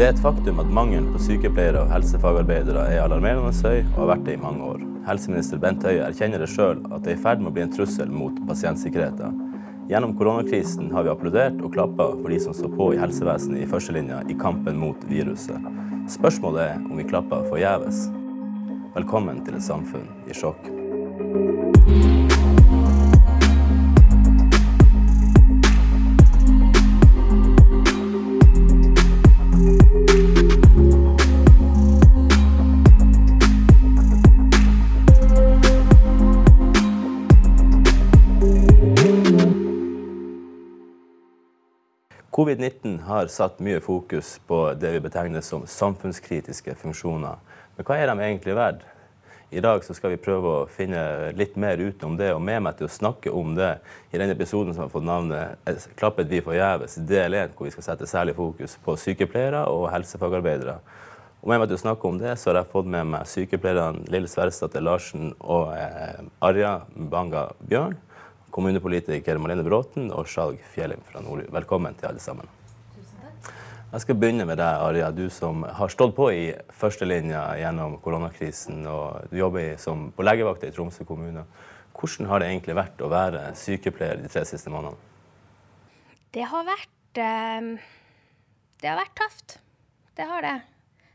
Det er et faktum at mangelen på sykepleiere og helsefagarbeidere er alarmerende høy og har vært det i mange år. Helseminister Bent Høie erkjenner det sjøl at det er i ferd med å bli en trussel mot pasientsikkerheten. Gjennom koronakrisen har vi applaudert og klappa for de som står på i helsevesenet i førstelinja i kampen mot viruset. Spørsmålet er om vi klapper forgjeves. Velkommen til et samfunn i sjokk. Covid-19 har satt mye fokus på det vi betegner som samfunnskritiske funksjoner. Men hva er de egentlig verdt? I dag skal vi prøve å finne litt mer ut om det, og med meg til å snakke om det i denne episoden som har fått navnet 'Klappet vi forgjeves', del 1, hvor vi skal sette særlig fokus på sykepleiere og helsefagarbeidere. Og med meg til å snakke om det, så har jeg fått med meg sykepleierne Lill Sverresdatter Larsen og eh, Arja Banga Bjørn kommunepolitiker Malene Bråten og Skjalg Fjellim fra Nordli. Velkommen til alle sammen. Jeg skal begynne med deg, Arja. Du som har stått på i førstelinja gjennom koronakrisen. og Du jobber som, på legevakta i Tromsø kommune. Hvordan har det egentlig vært å være sykepleier de tre siste månedene? Det har vært eh, Det har vært tøft. Det har det.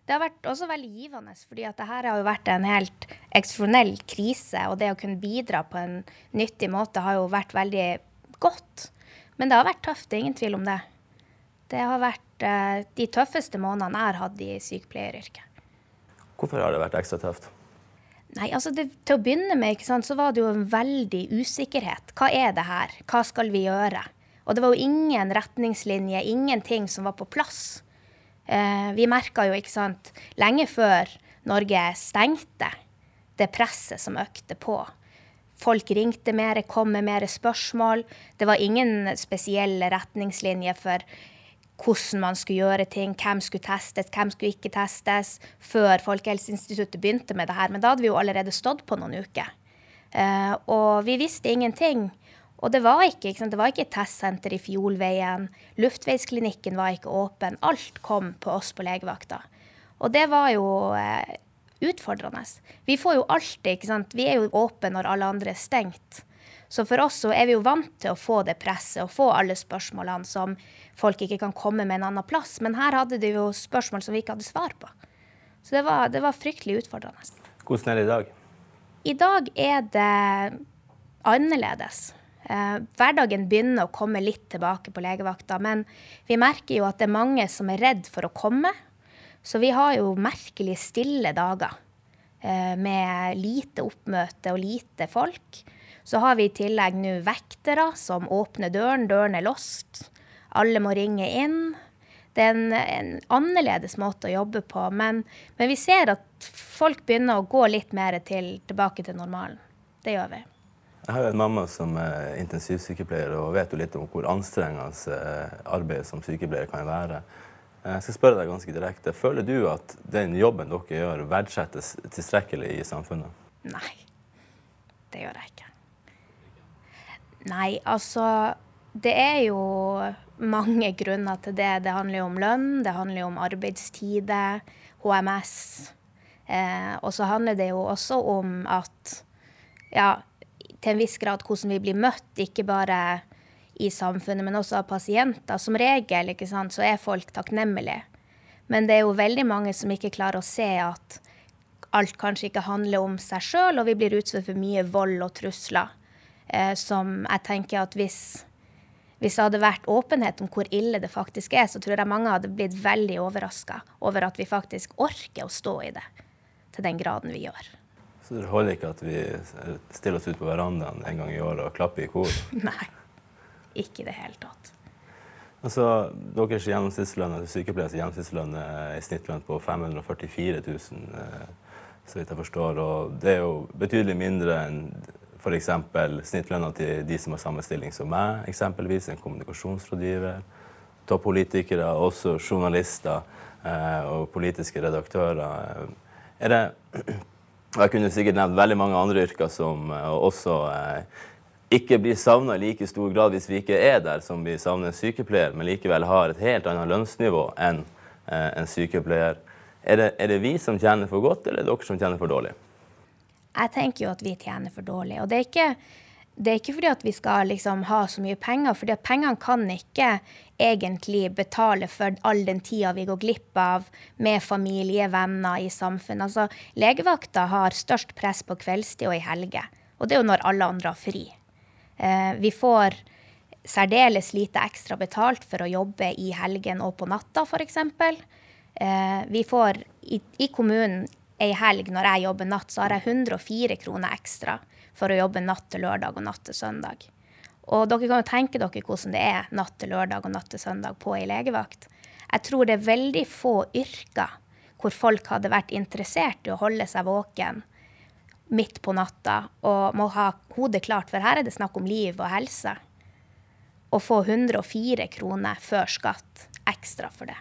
Det har vært også veldig givende, fordi at det her har jo vært en helt eksepsjonell krise. Og det å kunne bidra på en nyttig måte har jo vært veldig godt. Men det har vært tøft, det er ingen tvil om det. Det har vært uh, de tøffeste månedene jeg har hatt i sykepleieryrket. Hvorfor har det vært ekstra tøft? Nei, altså det, Til å begynne med sant, så var det jo en veldig usikkerhet. Hva er det her? Hva skal vi gjøre? Og det var jo ingen retningslinje, ingenting som var på plass. Eh, vi merka jo, ikke sant, lenge før Norge stengte, det presset som økte på. Folk ringte mer, kom med mer spørsmål. Det var ingen spesielle retningslinjer for hvordan man skulle gjøre ting, hvem skulle testes, hvem skulle ikke testes, før Folkehelseinstituttet begynte med det her. Men da hadde vi jo allerede stått på noen uker. Eh, og vi visste ingenting. Og det var ikke, ikke det var ikke et testsenter i Fjolveien. Luftveisklinikken var ikke åpen. Alt kom på oss på legevakta. Og det var jo eh, utfordrende. Vi får jo alltid ikke sant? Vi er jo åpne når alle andre er stengt. Så for oss så er vi jo vant til å få det presset og få alle spørsmålene som folk ikke kan komme med en annen plass. Men her hadde de jo spørsmål som vi ikke hadde svar på. Så det var, det var fryktelig utfordrende. Hvordan er det i dag? I dag er det annerledes. Eh, hverdagen begynner å komme litt tilbake på legevakta, men vi merker jo at det er mange som er redd for å komme. Så vi har jo merkelig stille dager eh, med lite oppmøte og lite folk. Så har vi i tillegg nå vektere som åpner døren. Døren er låst. Alle må ringe inn. Det er en, en annerledes måte å jobbe på, men, men, vi ser at folk begynner å gå litt mer til, tilbake til normalen. Det gjør vi. Jeg har jo en mamma som er intensivsykepleier og vet jo litt om hvor anstrengende eh, arbeidet som sykepleier kan være. Eh, jeg skal spørre deg ganske direkte. Føler du at den jobben dere gjør, verdsettes tilstrekkelig i samfunnet? Nei, det gjør jeg ikke. Nei, altså Det er jo mange grunner til det. Det handler jo om lønn, det handler jo om arbeidstider, HMS. Eh, og så handler det jo også om at ja, til en viss grad hvordan vi blir møtt, ikke bare i samfunnet, men også av pasienter. Som regel sant, så er folk takknemlige. Men det er jo veldig mange som ikke klarer å se at alt kanskje ikke handler om seg sjøl, og vi blir utsatt for mye vold og trusler. Eh, som jeg tenker at hvis, hvis det hadde vært åpenhet om hvor ille det faktisk er, så tror jeg mange hadde blitt veldig overraska over at vi faktisk orker å stå i det til den graden vi gjør. Så det holder ikke at vi stiller oss ut på verandaen en gang i året og klapper i kor? Nei, ikke i det hele tatt. Altså, Deres gjennomsnittslønn, altså sykepleiers gjennomsnittslønn er i snittlønn på 544 000, eh, så vidt jeg forstår. Og det er jo betydelig mindre enn f.eks. snittlønna til de som har samme stilling som meg, eksempelvis en kommunikasjonsrådgiver, toppolitikere, også journalister eh, og politiske redaktører. Er det jeg kunne sikkert nevnt veldig mange andre yrker som uh, også uh, ikke blir savna i like stor grad hvis vi ikke er der som vi savner en sykepleier, men likevel har et helt annet lønnsnivå enn en sykepleier. Er det, er det vi som tjener for godt, eller er det dere som tjener for dårlig? Jeg tenker jo at vi tjener for dårlig. Og det er ikke, det er ikke fordi at vi skal liksom ha så mye penger, for pengene kan ikke egentlig betale for all den tida vi går glipp av med familie, venner i samfunnet. Altså, legevakta har størst press på kveldstid og i helger. Og det er jo når alle andre har fri. Eh, vi får særdeles lite ekstra betalt for å jobbe i helgen og på natta, f.eks. Eh, vi får i, i kommunen ei helg når jeg jobber natt, så har jeg 104 kroner ekstra for å jobbe natt til lørdag og natt til søndag. Og dere kan jo tenke dere hvordan det er natt til lørdag og natt til søndag på ei legevakt. Jeg tror det er veldig få yrker hvor folk hadde vært interessert i å holde seg våken midt på natta og må ha hodet klart, for her er det snakk om liv og helse. Å få 104 kroner før skatt ekstra for det.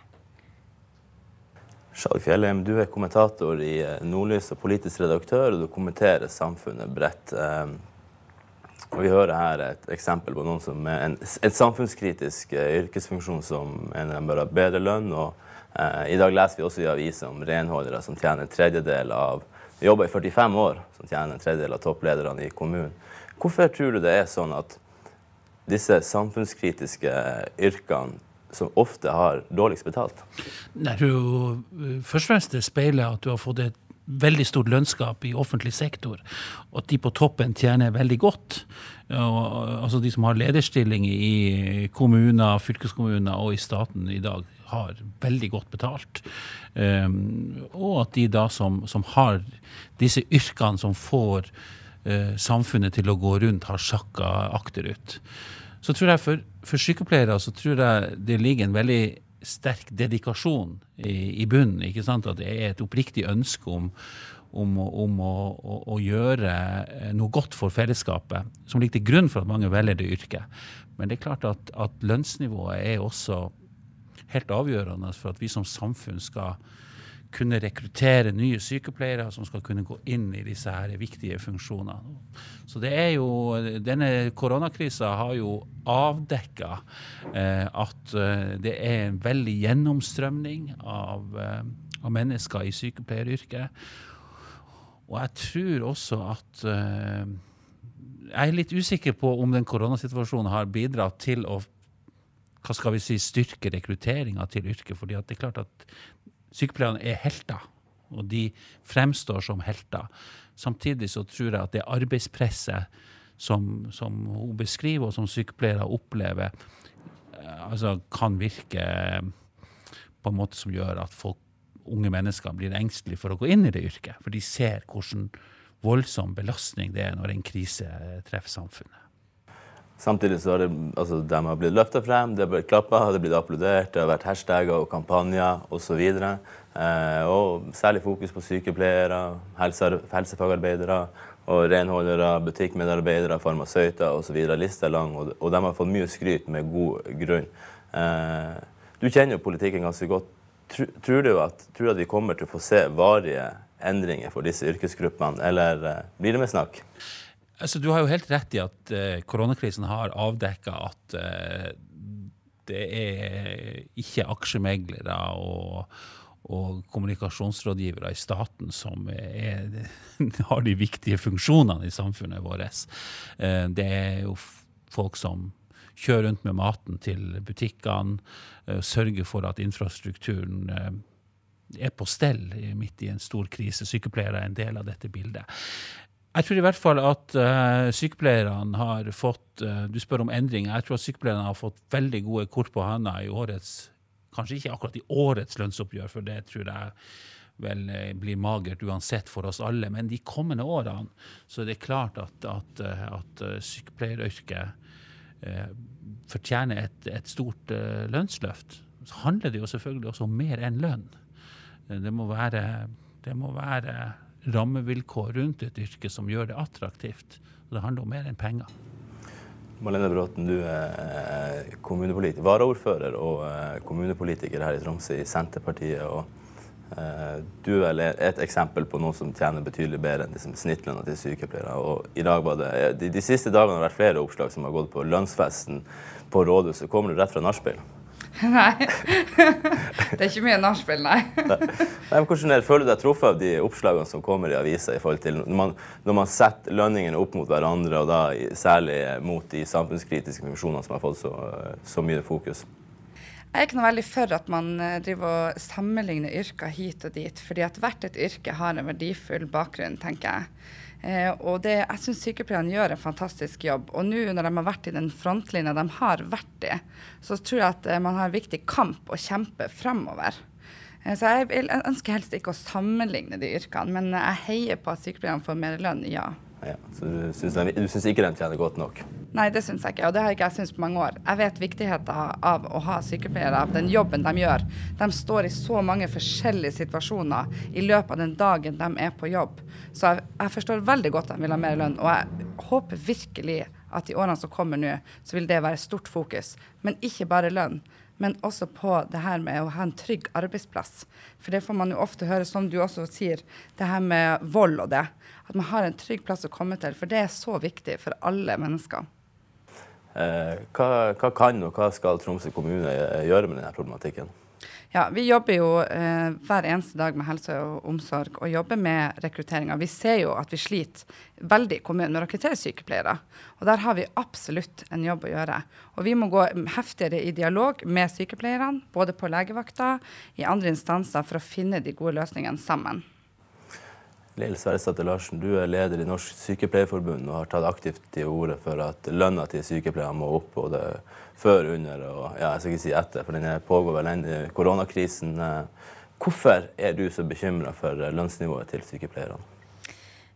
Skjalg Fjellheim, du er kommentator i eh, Nordlys og politisk redaktør, og du kommenterer samfunnet bredt. Eh, og vi hører her et eksempel på noen som er en, et samfunnskritisk eh, yrkesfunksjon som en bør ha bedre lønn. og eh, I dag leser vi også i aviser om renholdere som tjener en tredjedel av jobber i 45 år, som tjener en tredjedel av topplederne i kommunen. Hvorfor tror du det er sånn at disse samfunnskritiske yrkene som ofte har dårligst betalt? Nei, eh, først og fremst det speiler at du har fått et veldig stort lønnskap i offentlig sektor, og at de på toppen tjener veldig godt. Altså De som har lederstilling i kommuner, fylkeskommuner og i staten i dag, har veldig godt betalt. Um, og at de da som, som har disse yrkene som får uh, samfunnet til å gå rundt, har sakka akterut. Så tror jeg for, for, sykepleiere så tror jeg det ligger en veldig sterk dedikasjon i, i bunnen. ikke sant? At det er et oppriktig ønske om, om, om å, å, å, gjøre noe godt for fellesskapet, som ligger til grunn for at mange velger det yrket. Men det er klart at, at lønnsnivået er også helt avgjørende for at vi som samfunn skal kunne rekruttere nye sykepleiere som skal kunne gå inn i disse her viktige funksjonene. Så det er jo, Denne koronakrisa har jo avdekka eh, at eh, det er en veldig gjennomstrømning av, eh, av mennesker i sykepleieryrket. Og jeg tror også at eh, Jeg er litt usikker på om den koronasituasjonen har bidratt til å hva skal vi si, styrke rekrutteringa til yrket. fordi det er klart at Sykepleierne er helter, og de fremstår som helter. Samtidig så tror jeg at det arbeidspresset som, som hun beskriver, og som sykepleiere opplever, eh, altså kan virke på en måte som gjør at folk, unge mennesker blir engstelige for å gå inn i det yrket. For de ser hvordan voldsom belastning det er når en krise treffer samfunnet. Samtidig så har det, altså, de har blitt løfta frem, det har blitt klappa, det har blitt applaudert, det har vært hashtagger og kampanjer osv. Eh, og særlig fokus på sykepleiere, helse, helsefagarbeidere og renholdere, butikkmedarbeidere, farmasøyter osv. Lista er lang, og, de har fått mye skryt med god grunn. Eh, du kjenner jo politikken ganske godt. Tror, tror du at, tror at vi kommer til å få se varige endringer for disse yrkesgruppene, eller eh, blir det med snakk? Altså, du har jo helt rett i at uh, koronakrisen har avdekka at uh, det er ikke aksjemeglere og, og, kommunikasjonsrådgivere i staten som er, har de viktige funksjonene i samfunnet vårt. Uh, det er jo folk som kjører rundt med maten til butikkene, sørger for at infrastrukturen er på stell midt i en stor krise. Sykepleiere er en del av dette bildet. Jeg tror i hvert fall at uh, sykepleierne har fått uh, Du spør om endringer. Jeg tror at sykepleierne har fått veldig gode kort på hånda i årets Kanskje ikke akkurat i årets lønnsoppgjør, for det tror jeg vel uh, blir magert uansett for oss alle. Men de kommende årene så er det klart at, at, at sykepleieryrket fortjener et, et stort lønnsløft. Så handler det jo selvfølgelig også om mer enn lønn. Det må være, det må være rammevilkår rundt et yrke som gjør det attraktivt. Og det handler om mer enn penger. Malene Bråten, du er kommunepolitiker, varaordfører og eh, kommunepolitiker her i Tromsø i Senterpartiet. og eh, Du er et eksempel på noen som tjener betydelig bedre enn liksom, snittlønna til sykepleiere. og i dag var det, de, de, siste dagene har det vært flere oppslag som har gått på lønnsfesten på rådhuset. Kommer du rett fra nachspiel? Nei. det er ikke mye nachspiel, nei. nei. men hvordan er Føler du deg truffet av de oppslagene som kommer i avisa i forhold til når man, når man setter lønningene opp mot hverandre, og da særlig mot de samfunnskritiske funksjonene som har fått så, så mye fokus? Jeg er ikke noe veldig for at man eh, driver og sammenligner yrker hit og dit, fordi at hvert et yrke har en verdifull bakgrunn, tenker jeg. Eh, og det, jeg syns sykepleierne gjør en fantastisk jobb. Og nå når de har vært i den frontlinja de har vært i, så tror jeg at eh, man har en viktig kamp å kjempe fremover. Eh, så jeg, jeg, ønsker helst ikke å sammenligne de yrkene, men jeg heier på at sykepleierne får mer lønn, ja. Ja så du syns, ikke de tjener godt nok? Nei, det syns jeg ikke, og det har ikke jeg syntes på mange år. Jeg vet viktigheten av å ha sykepleiere, av den jobben de gjør. De står i så mange forskjellige situasjoner i løpet av den dagen de er på jobb. Så jeg, jeg forstår veldig godt at de vil ha mer lønn, og jeg håper virkelig at i årene som kommer nå, så vil det være stort fokus. Men ikke bare lønn men også på det her med å ha en trygg arbeidsplass. For det får man jo ofte høre, som du også sier, det her med vold og det. At man har en trygg plass å komme til. For det er så viktig for alle mennesker. Eh, hva, hva, kan og hva skal Tromsø kommune eh, gjøre med denne problematikken? Ja, Vi jobber jo eh, hver eneste dag med helse og omsorg og jobber med rekrutteringa. Vi ser jo at vi sliter veldig i kommunen med å rekruttere sykepleiere. Og Der har vi absolutt en jobb å gjøre. Og Vi må gå heftigere i dialog med sykepleierne, både på legevakta, i andre instanser, for å finne de gode løsningene sammen. Lill Sverresdatter Larsen, du er leder i Norsk Sykepleierforbund og har tatt aktivt til orde for at lønna til sykepleiere må opp både før, under og ja, jeg skal ikke si etter, for den pågår vel ennå koronakrisen. Hvorfor er du så bekymra for lønnsnivået til sykepleierne?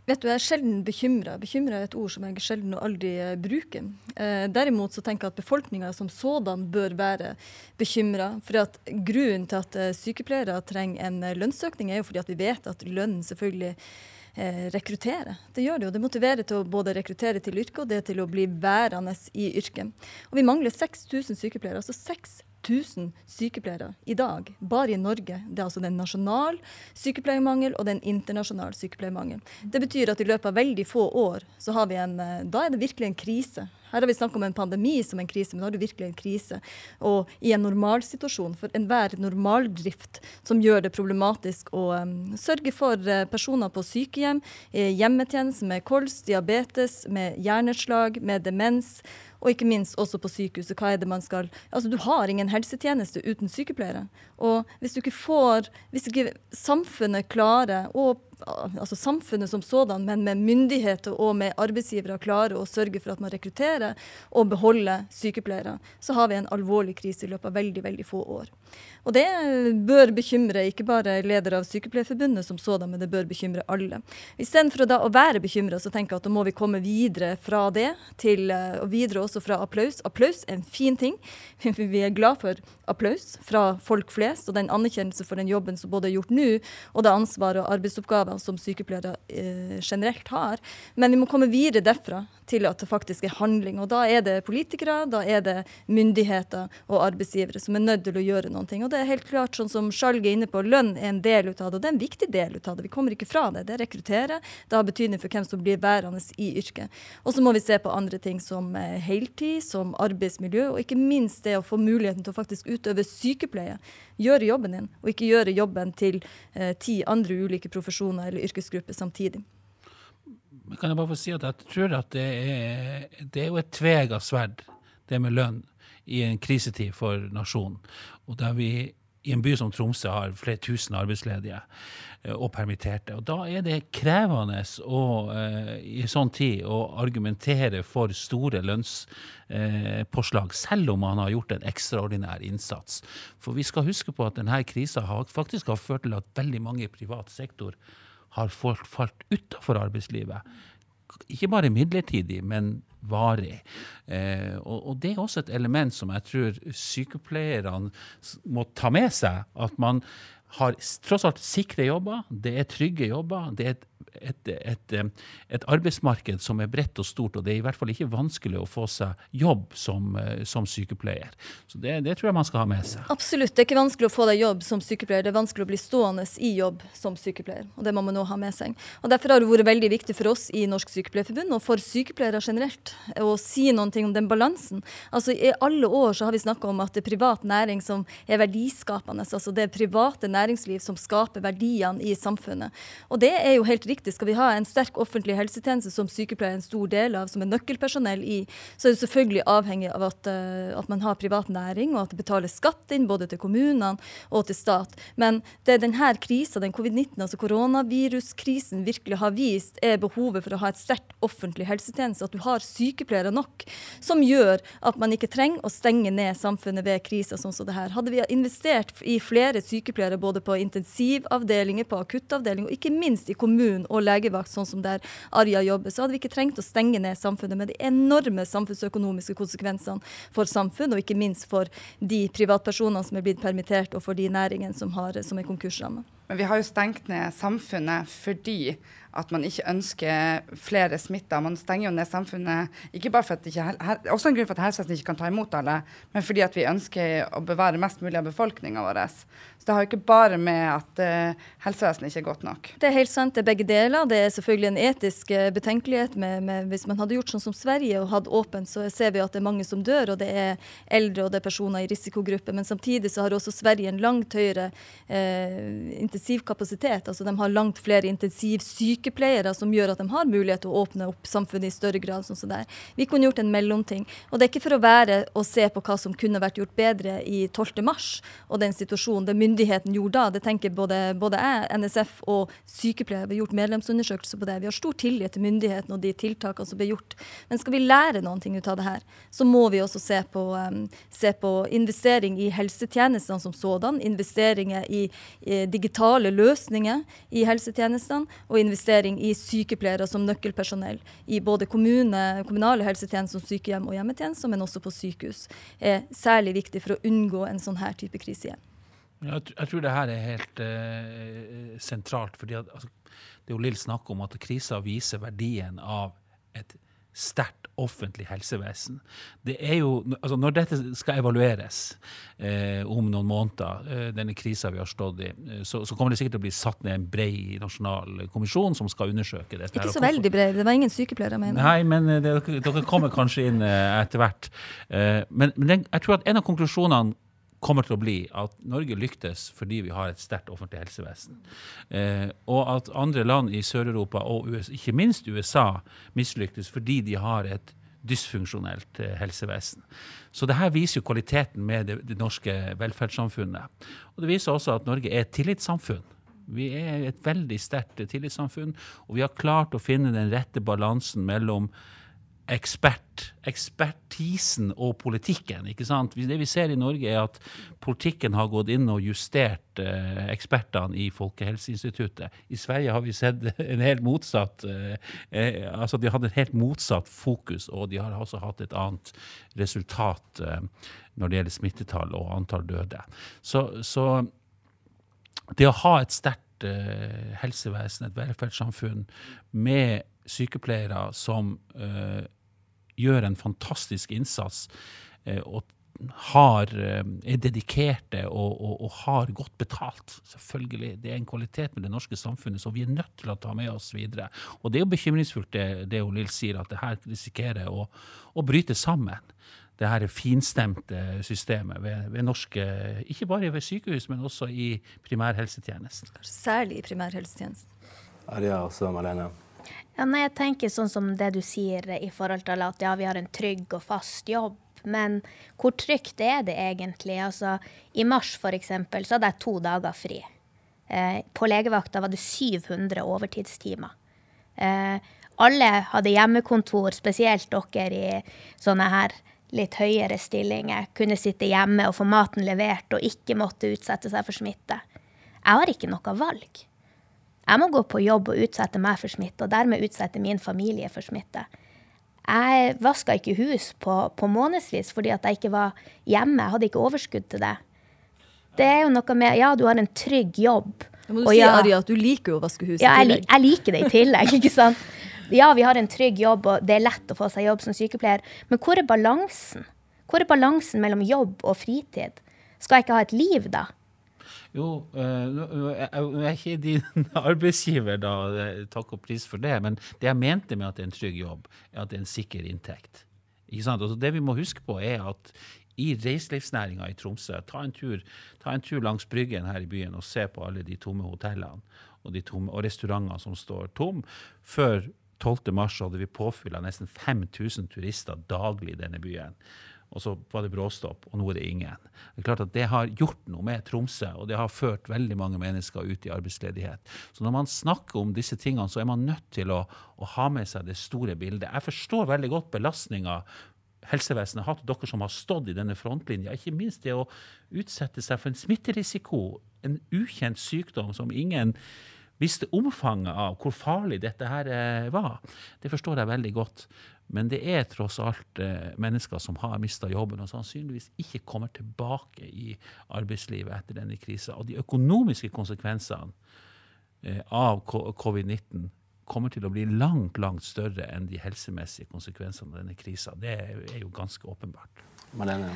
Vet du, Jeg er sjelden bekymra. Bekymra er et ord som jeg sjelden og aldri eh, bruker. Eh, derimot så tenker jeg at befolkninga som sådan bør være bekymra. For grunnen til at eh, sykepleiere trenger en eh, lønnsøkning, er jo fordi at vi vet at lønnen selvfølgelig eh, rekrutterer. Det gjør det jo. Det motiverer til å både rekruttere til yrket og det til å bli værende i yrket. Og vi mangler 6000 sykepleiere. altså 6 1000 sykepleiere i dag, bare i Norge. Det er altså den nasjonal sykepleiermangel og den internasjonal sykepleiermangel. Det betyr at i løpet av veldig få år så har vi en eh, Da er det virkelig en krise. Her har vi snakket om en pandemi som en krise, men da har du virkelig en krise. Og i en normalsituasjon, for enhver normaldrift som gjør det problematisk å um, sørge for uh, personer på sykehjem, hjemmetjeneste med kols, diabetes, med hjerneslag, med demens og ikke minst også på sykehuset. Hva er det man skal Altså, du har ingen helsetjeneste uten sykepleiere. Og hvis du ikke får Hvis ikke samfunnet klarer, og altså samfunnet som sådan, men med myndigheter og med arbeidsgivere klarer å sørge for at man rekrutterer og beholder sykepleiere, så har vi en alvorlig krise i løpet av veldig, veldig få år. Og det bør bekymre ikke bare ledere av Sykepleierforbundet som sådan, men det bør bekymre alle. Istedenfor da, å være bekymra, så tenker jeg at da må vi komme videre fra det til og videre også fra applaus. Applaus er en fin ting. Vi er glad for applaus fra folk flest, og den anerkjennelse for den jobben som både er gjort nå, og det ansvaret og arbeidsoppgaver som sykepleiere eh, generelt har. Men vi må komme videre derfra til at det faktisk er handling. Og da er det politikere, da er det myndigheter og arbeidsgivere som er nødt til å gjøre noe. Og det er helt klart, sånn som Skjalg er inne på, lønn er en del ut av det, og det er en viktig del ut av det. Vi kommer ikke fra det. Det rekrutterer. Det har betydning for hvem som blir værende i yrket. Og så må vi se på andre ting som eh, heltid, som arbeidsmiljø, og ikke minst det å få muligheten til å faktisk utøve sykepleie. Gjøre jobben din, og ikke gjøre jobben til eh, ti andre ulike profesjoner eller yrkesgrupper samtidig. Kan jeg bare få si at jeg tror at det er, det er jo et tvega sverd, det med lønn, i en krisetid for nasjonen. Og der vi i en by som Tromsø har flere tusen arbeidsledige eh, og permitterte. Og da er det krevende å, uh, i sånn tid å argumentere for store lønnspåslag, selv om man har gjort en ekstraordinær innsats. For vi skal huske på at denne krisa faktisk har ført til at veldig mange i privat sektor har falt, falt utafor arbeidslivet. Ikke bare midlertidig, men varig. Eh, og, og, det er også et element som jeg tror sykepleierne må ta med seg. At man har tross alt sikre jobber, det er trygge jobber. det er et et, et, et, arbeidsmarked som er bredt og stort, og det er i hvert fall ikke vanskelig å få seg jobb som, som sykepleier. Så det, det, tror jeg man skal ha med seg. Absolutt. Det er ikke vanskelig å få deg jobb som sykepleier, det er vanskelig å bli stående i jobb som sykepleier. og Det må man nå ha med seg. Og Derfor har det vært veldig viktig for oss i Norsk Sykepleierforbund og for sykepleiere generelt å si noen ting om den balansen. Altså I alle år så har vi snakka om at det er privat næring som er verdiskapende. altså Det private næringsliv som skaper verdiene i samfunnet. Og det er jo helt riktig. Skal vi ha en sterk offentlig helsetjeneste som sykepleier er en stor del av, som er nøkkelpersonell i, så er det selvfølgelig avhengig av at, uh, at man har privat næring, og at det betales skatt inn både til kommunene og til stat. Men det er denne krisa, den covid-19, altså koronaviruskrisen, virkelig har vist, er behovet for å ha et sterkt offentlig helsetjeneste. At du har sykepleiere nok, som gjør at man ikke trenger å stenge ned samfunnet ved kriser sånn som det her. Hadde vi investert i flere sykepleiere både på intensivavdelinger, på akuttavdelinger, og ikke minst i kommunen og legevakt, sånn som der Arja jobber, så hadde vi ikke trengt å stenge ned samfunnet med de enorme samfunnsøkonomiske konsekvensene for samfunn, og ikke minst for de privatpersonene som er blitt permittert, og for de næringene som, har, som er konkursrammet. Men vi har jo stengt ned samfunnet fordi at man ikke ønsker flere smitta. Man stenger jo ned samfunnet ikke bare for at ikke, også en grunn for at helsevesenet ikke kan ta imot alle, men fordi at vi ønsker å bevare mest mulig av befolkninga vår. Så det har jo ikke bare med at uh, helsevesenet ikke er godt nok. Det er helt sant, det er begge deler. Det er selvfølgelig en etisk eh, betenkelighet med, med Hvis man hadde gjort sånn som Sverige og hatt åpent, så ser vi at det er mange som dør, og det er eldre og det er personer i risikogrupper. Men samtidig så har også Sverige en langt høyere eh, intensivkapasitet. Altså de har langt flere intensivsykepleiere som gjør at de har mulighet til å åpne opp samfunnet i større grad. sånn som det er. Vi kunne gjort en mellomting. Og det er ikke for å være og se på hva som kunne vært gjort bedre i 12. mars og den situasjonen. Det myndigheten gjorde da, det tenker både, både jeg, NSF og sykepleiere. Vi har gjort medlemsundersøkelser på det. Vi har stor tillit til myndigheten og de tiltakene som blir gjort. Men skal vi lære noen ting ut av det her, så må vi også se på, um, se på investering i helsetjenestene som sådan, investeringer i, i digitale løsninger i helsetjenestene og investering i sykepleiere som nøkkelpersonell i både kommune, kommunale helsetjenester som sykehjem og hjemmetjenester, men også på sykehus, er særlig viktig for å unngå en sånn her type krise igjen. Jeg, tror det her er helt uh, sentralt. fordi at, altså, Det er jo Lill snakker om at krisa viser verdien av et sterkt offentlig helsevesen. Det er jo, altså Når dette skal evalueres eh, om noen måneder, eh, denne krisa vi har stått i, eh, så, så, kommer det sikkert til å bli satt ned en brei nasjonal kommisjon som skal undersøke dette. Ikke så veldig brei, det var ingen sykepleiere, mener Nei, men eh, det, dere kommer kanskje inn etter hvert. Eh, men, men den, jeg tror at en av konklusjonene kommer til å bli at Norge lyktes fordi vi har et sterkt offentlig helsevesen. Eh, og at andre land i Sør-Europa, og USA, ikke minst USA, mislyktes fordi de har et dysfunksjonelt eh, helsevesen. Så det her viser jo kvaliteten med det, det, norske velferdssamfunnet. Og det viser også at Norge er et tillitssamfunn. Vi er et veldig sterkt tillitssamfunn, og vi har klart å finne den rette balansen mellom ekspert, ekspertisen og politikken. ikke sant? Det vi ser i Norge, er at politikken har gått inn og justert eh, ekspertene i Folkehelseinstituttet. I Sverige har vi sett en helt motsatt eh, eh, altså De har hatt et helt motsatt fokus, og de har også hatt et annet resultat eh, når det gjelder smittetall og antall døde. Så, så det å ha et sterkt eh, helsevesen, et velferdssamfunn med sykepleiere som uh, gjør en fantastisk innsats eh, og har, eh, er dedikerte og, og, og, har godt betalt. Selvfølgelig. Det er en kvalitet med det norske samfunnet som vi er nødt til å ta med oss videre. Og det er jo bekymringsfullt det, det Lill sier, at det her risikerer å, å bryte sammen det her finstemte systemet ved, ved, norske Ikke bare ved sykehus, men også i primærhelsetjenesten. Særlig i primærhelsetjenesten. Ja, det er også Malene. Ja, nei, jeg tenker sånn som det du sier i forhold til at ja, vi har en trygg og fast jobb. Men hvor trygt er det egentlig? Altså, I mars for eksempel, så hadde jeg to dager fri. Eh, på legevakta var det 700 overtidstimer. Eh, alle hadde hjemmekontor, spesielt dere i sånne her litt høyere stillinger. Kunne sitte hjemme og få maten levert og ikke måtte utsette seg for smitte. Jeg har ikke noe valg. Jeg må gå på jobb og utsette meg for smitte, og dermed utsette min familie for smitte. Jeg vaska ikke hus på, på månedsvis fordi at jeg ikke var hjemme. Jeg hadde ikke overskudd til det. Det er jo noe med Ja, du har en trygg jobb. Da må du Og si, ja, Arja, at du liker jo å vaske hus ja, jeg, jeg liker det i tillegg, ikke sant? Ja, vi har en trygg jobb, og det er lett å få seg jobb som sykepleier. Men hvor er balansen? Hvor er balansen mellom jobb og fritid? Skal jeg ikke ha et liv, da? Jo, eh, jeg er ikke din arbeidsgiver, da, eh, takk og pris for det, men det jeg mente med at det er en trygg jobb, er at det er en sikker inntekt. Ikke sant? Altså, det vi må huske på, er at i reiselivsnæringa i Tromsø, ta en, tur, ta en tur langs Bryggen her i byen og se på alle de tomme hotellene og, tomme, og restaurantene som står tom. Før 12. mars hadde vi påfyll nesten 5000 turister daglig i denne byen. Og så var det bråstopp, og nå er det ingen. Det er klart at det har gjort noe med Tromsø, og det har ført veldig mange mennesker ut i arbeidsledighet. Så når man snakker om disse tingene, så er man nødt til å, å ha med seg det store bildet. Jeg forstår veldig godt belastninga helsevesenet har og dere som har stått i denne frontlinja. Ikke minst det å utsette seg for en smitterisiko, en ukjent sykdom som ingen visste omfanget av, hvor farlig dette her eh, var. Det forstår jeg veldig godt. Men det er tross alt eh, mennesker som har mista jobben, og sannsynligvis ikke kommer tilbake i arbeidslivet etter denne krisa. Og de økonomiske konsekvensene eh, av covid-19 kommer til å bli langt, langt større enn de helsemessige konsekvensene av denne krisa. Det er jo ganske åpenbart. Marlene?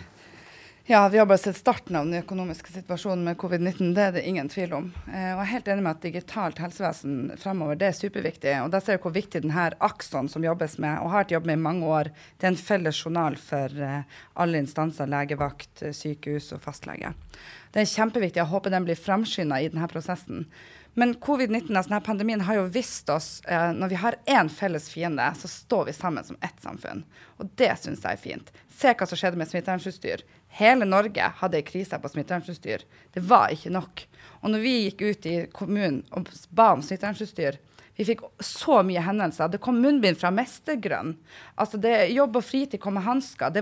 Ja, vi har bare sett starten av den økonomiske situasjonen med covid-19. Det er det ingen tvil om. Eh, og jeg er helt enig med at digitalt helsevesen fremover det er superviktig. Og da ser jeg hvor viktig denne akson som jobbes med, og har jobbet med i mange år, det er en felles journal for eh, alle instanser, legevakt, eh, sykehus og fastlege. Det er kjempeviktig. Jeg håper den blir framskynda i denne prosessen. Men covid-19, altså denne pandemien, har jo vist oss eh, når vi har én felles fiende, så står vi sammen som ett samfunn. Og det syns jeg er fint. Se hva som skjedde med smittevernutstyr. Hele Norge hadde ei krise på smittevernutstyr. Det var ikke nok. Og når vi gikk ut i kommunen og ba om smittevernutstyr, vi fikk så mye henvendelser. Det kom munnbind fra Mestergrønn. Altså det, jobb og fritid kom med hansker.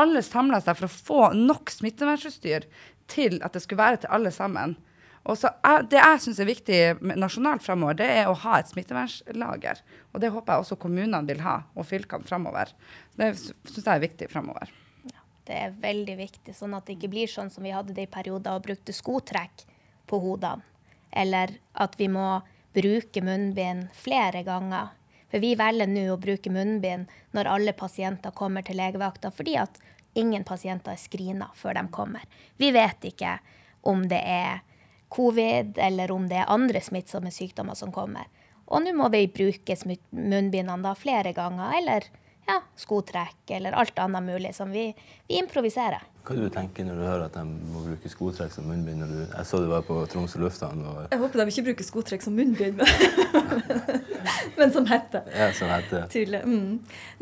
Alle samla seg for å få nok smittevernutstyr til at det skulle være til alle sammen. Og så er, Det jeg syns er viktig nasjonalt framover, det er å ha et smittevernlager. Og det håper jeg også kommunene vil ha, og fylkene framover. Det syns jeg er viktig framover. Det er veldig viktig, sånn at det ikke blir sånn som vi hadde det i perioder og brukte skotrekk på hodene. Eller at vi må bruke munnbind flere ganger. For vi velger nå å bruke munnbind når alle pasienter kommer til legevakta, fordi at ingen pasienter er screena før de kommer. Vi vet ikke om det er covid, eller om det er andre smittsomme sykdommer som kommer. Og nå må vi bruke munnbindene flere ganger, eller ja, skotrekk, eller alt annet mulig som vi, vi improviserer. Hva du tenker når du hører at de må bruke skotrekk som munnbind? Du, jeg så du var på Tromsø lufthavn og Jeg håper de ikke bruker skotrekk som munnbind, men, som hette. ja, som hette. Tydelig. Mm.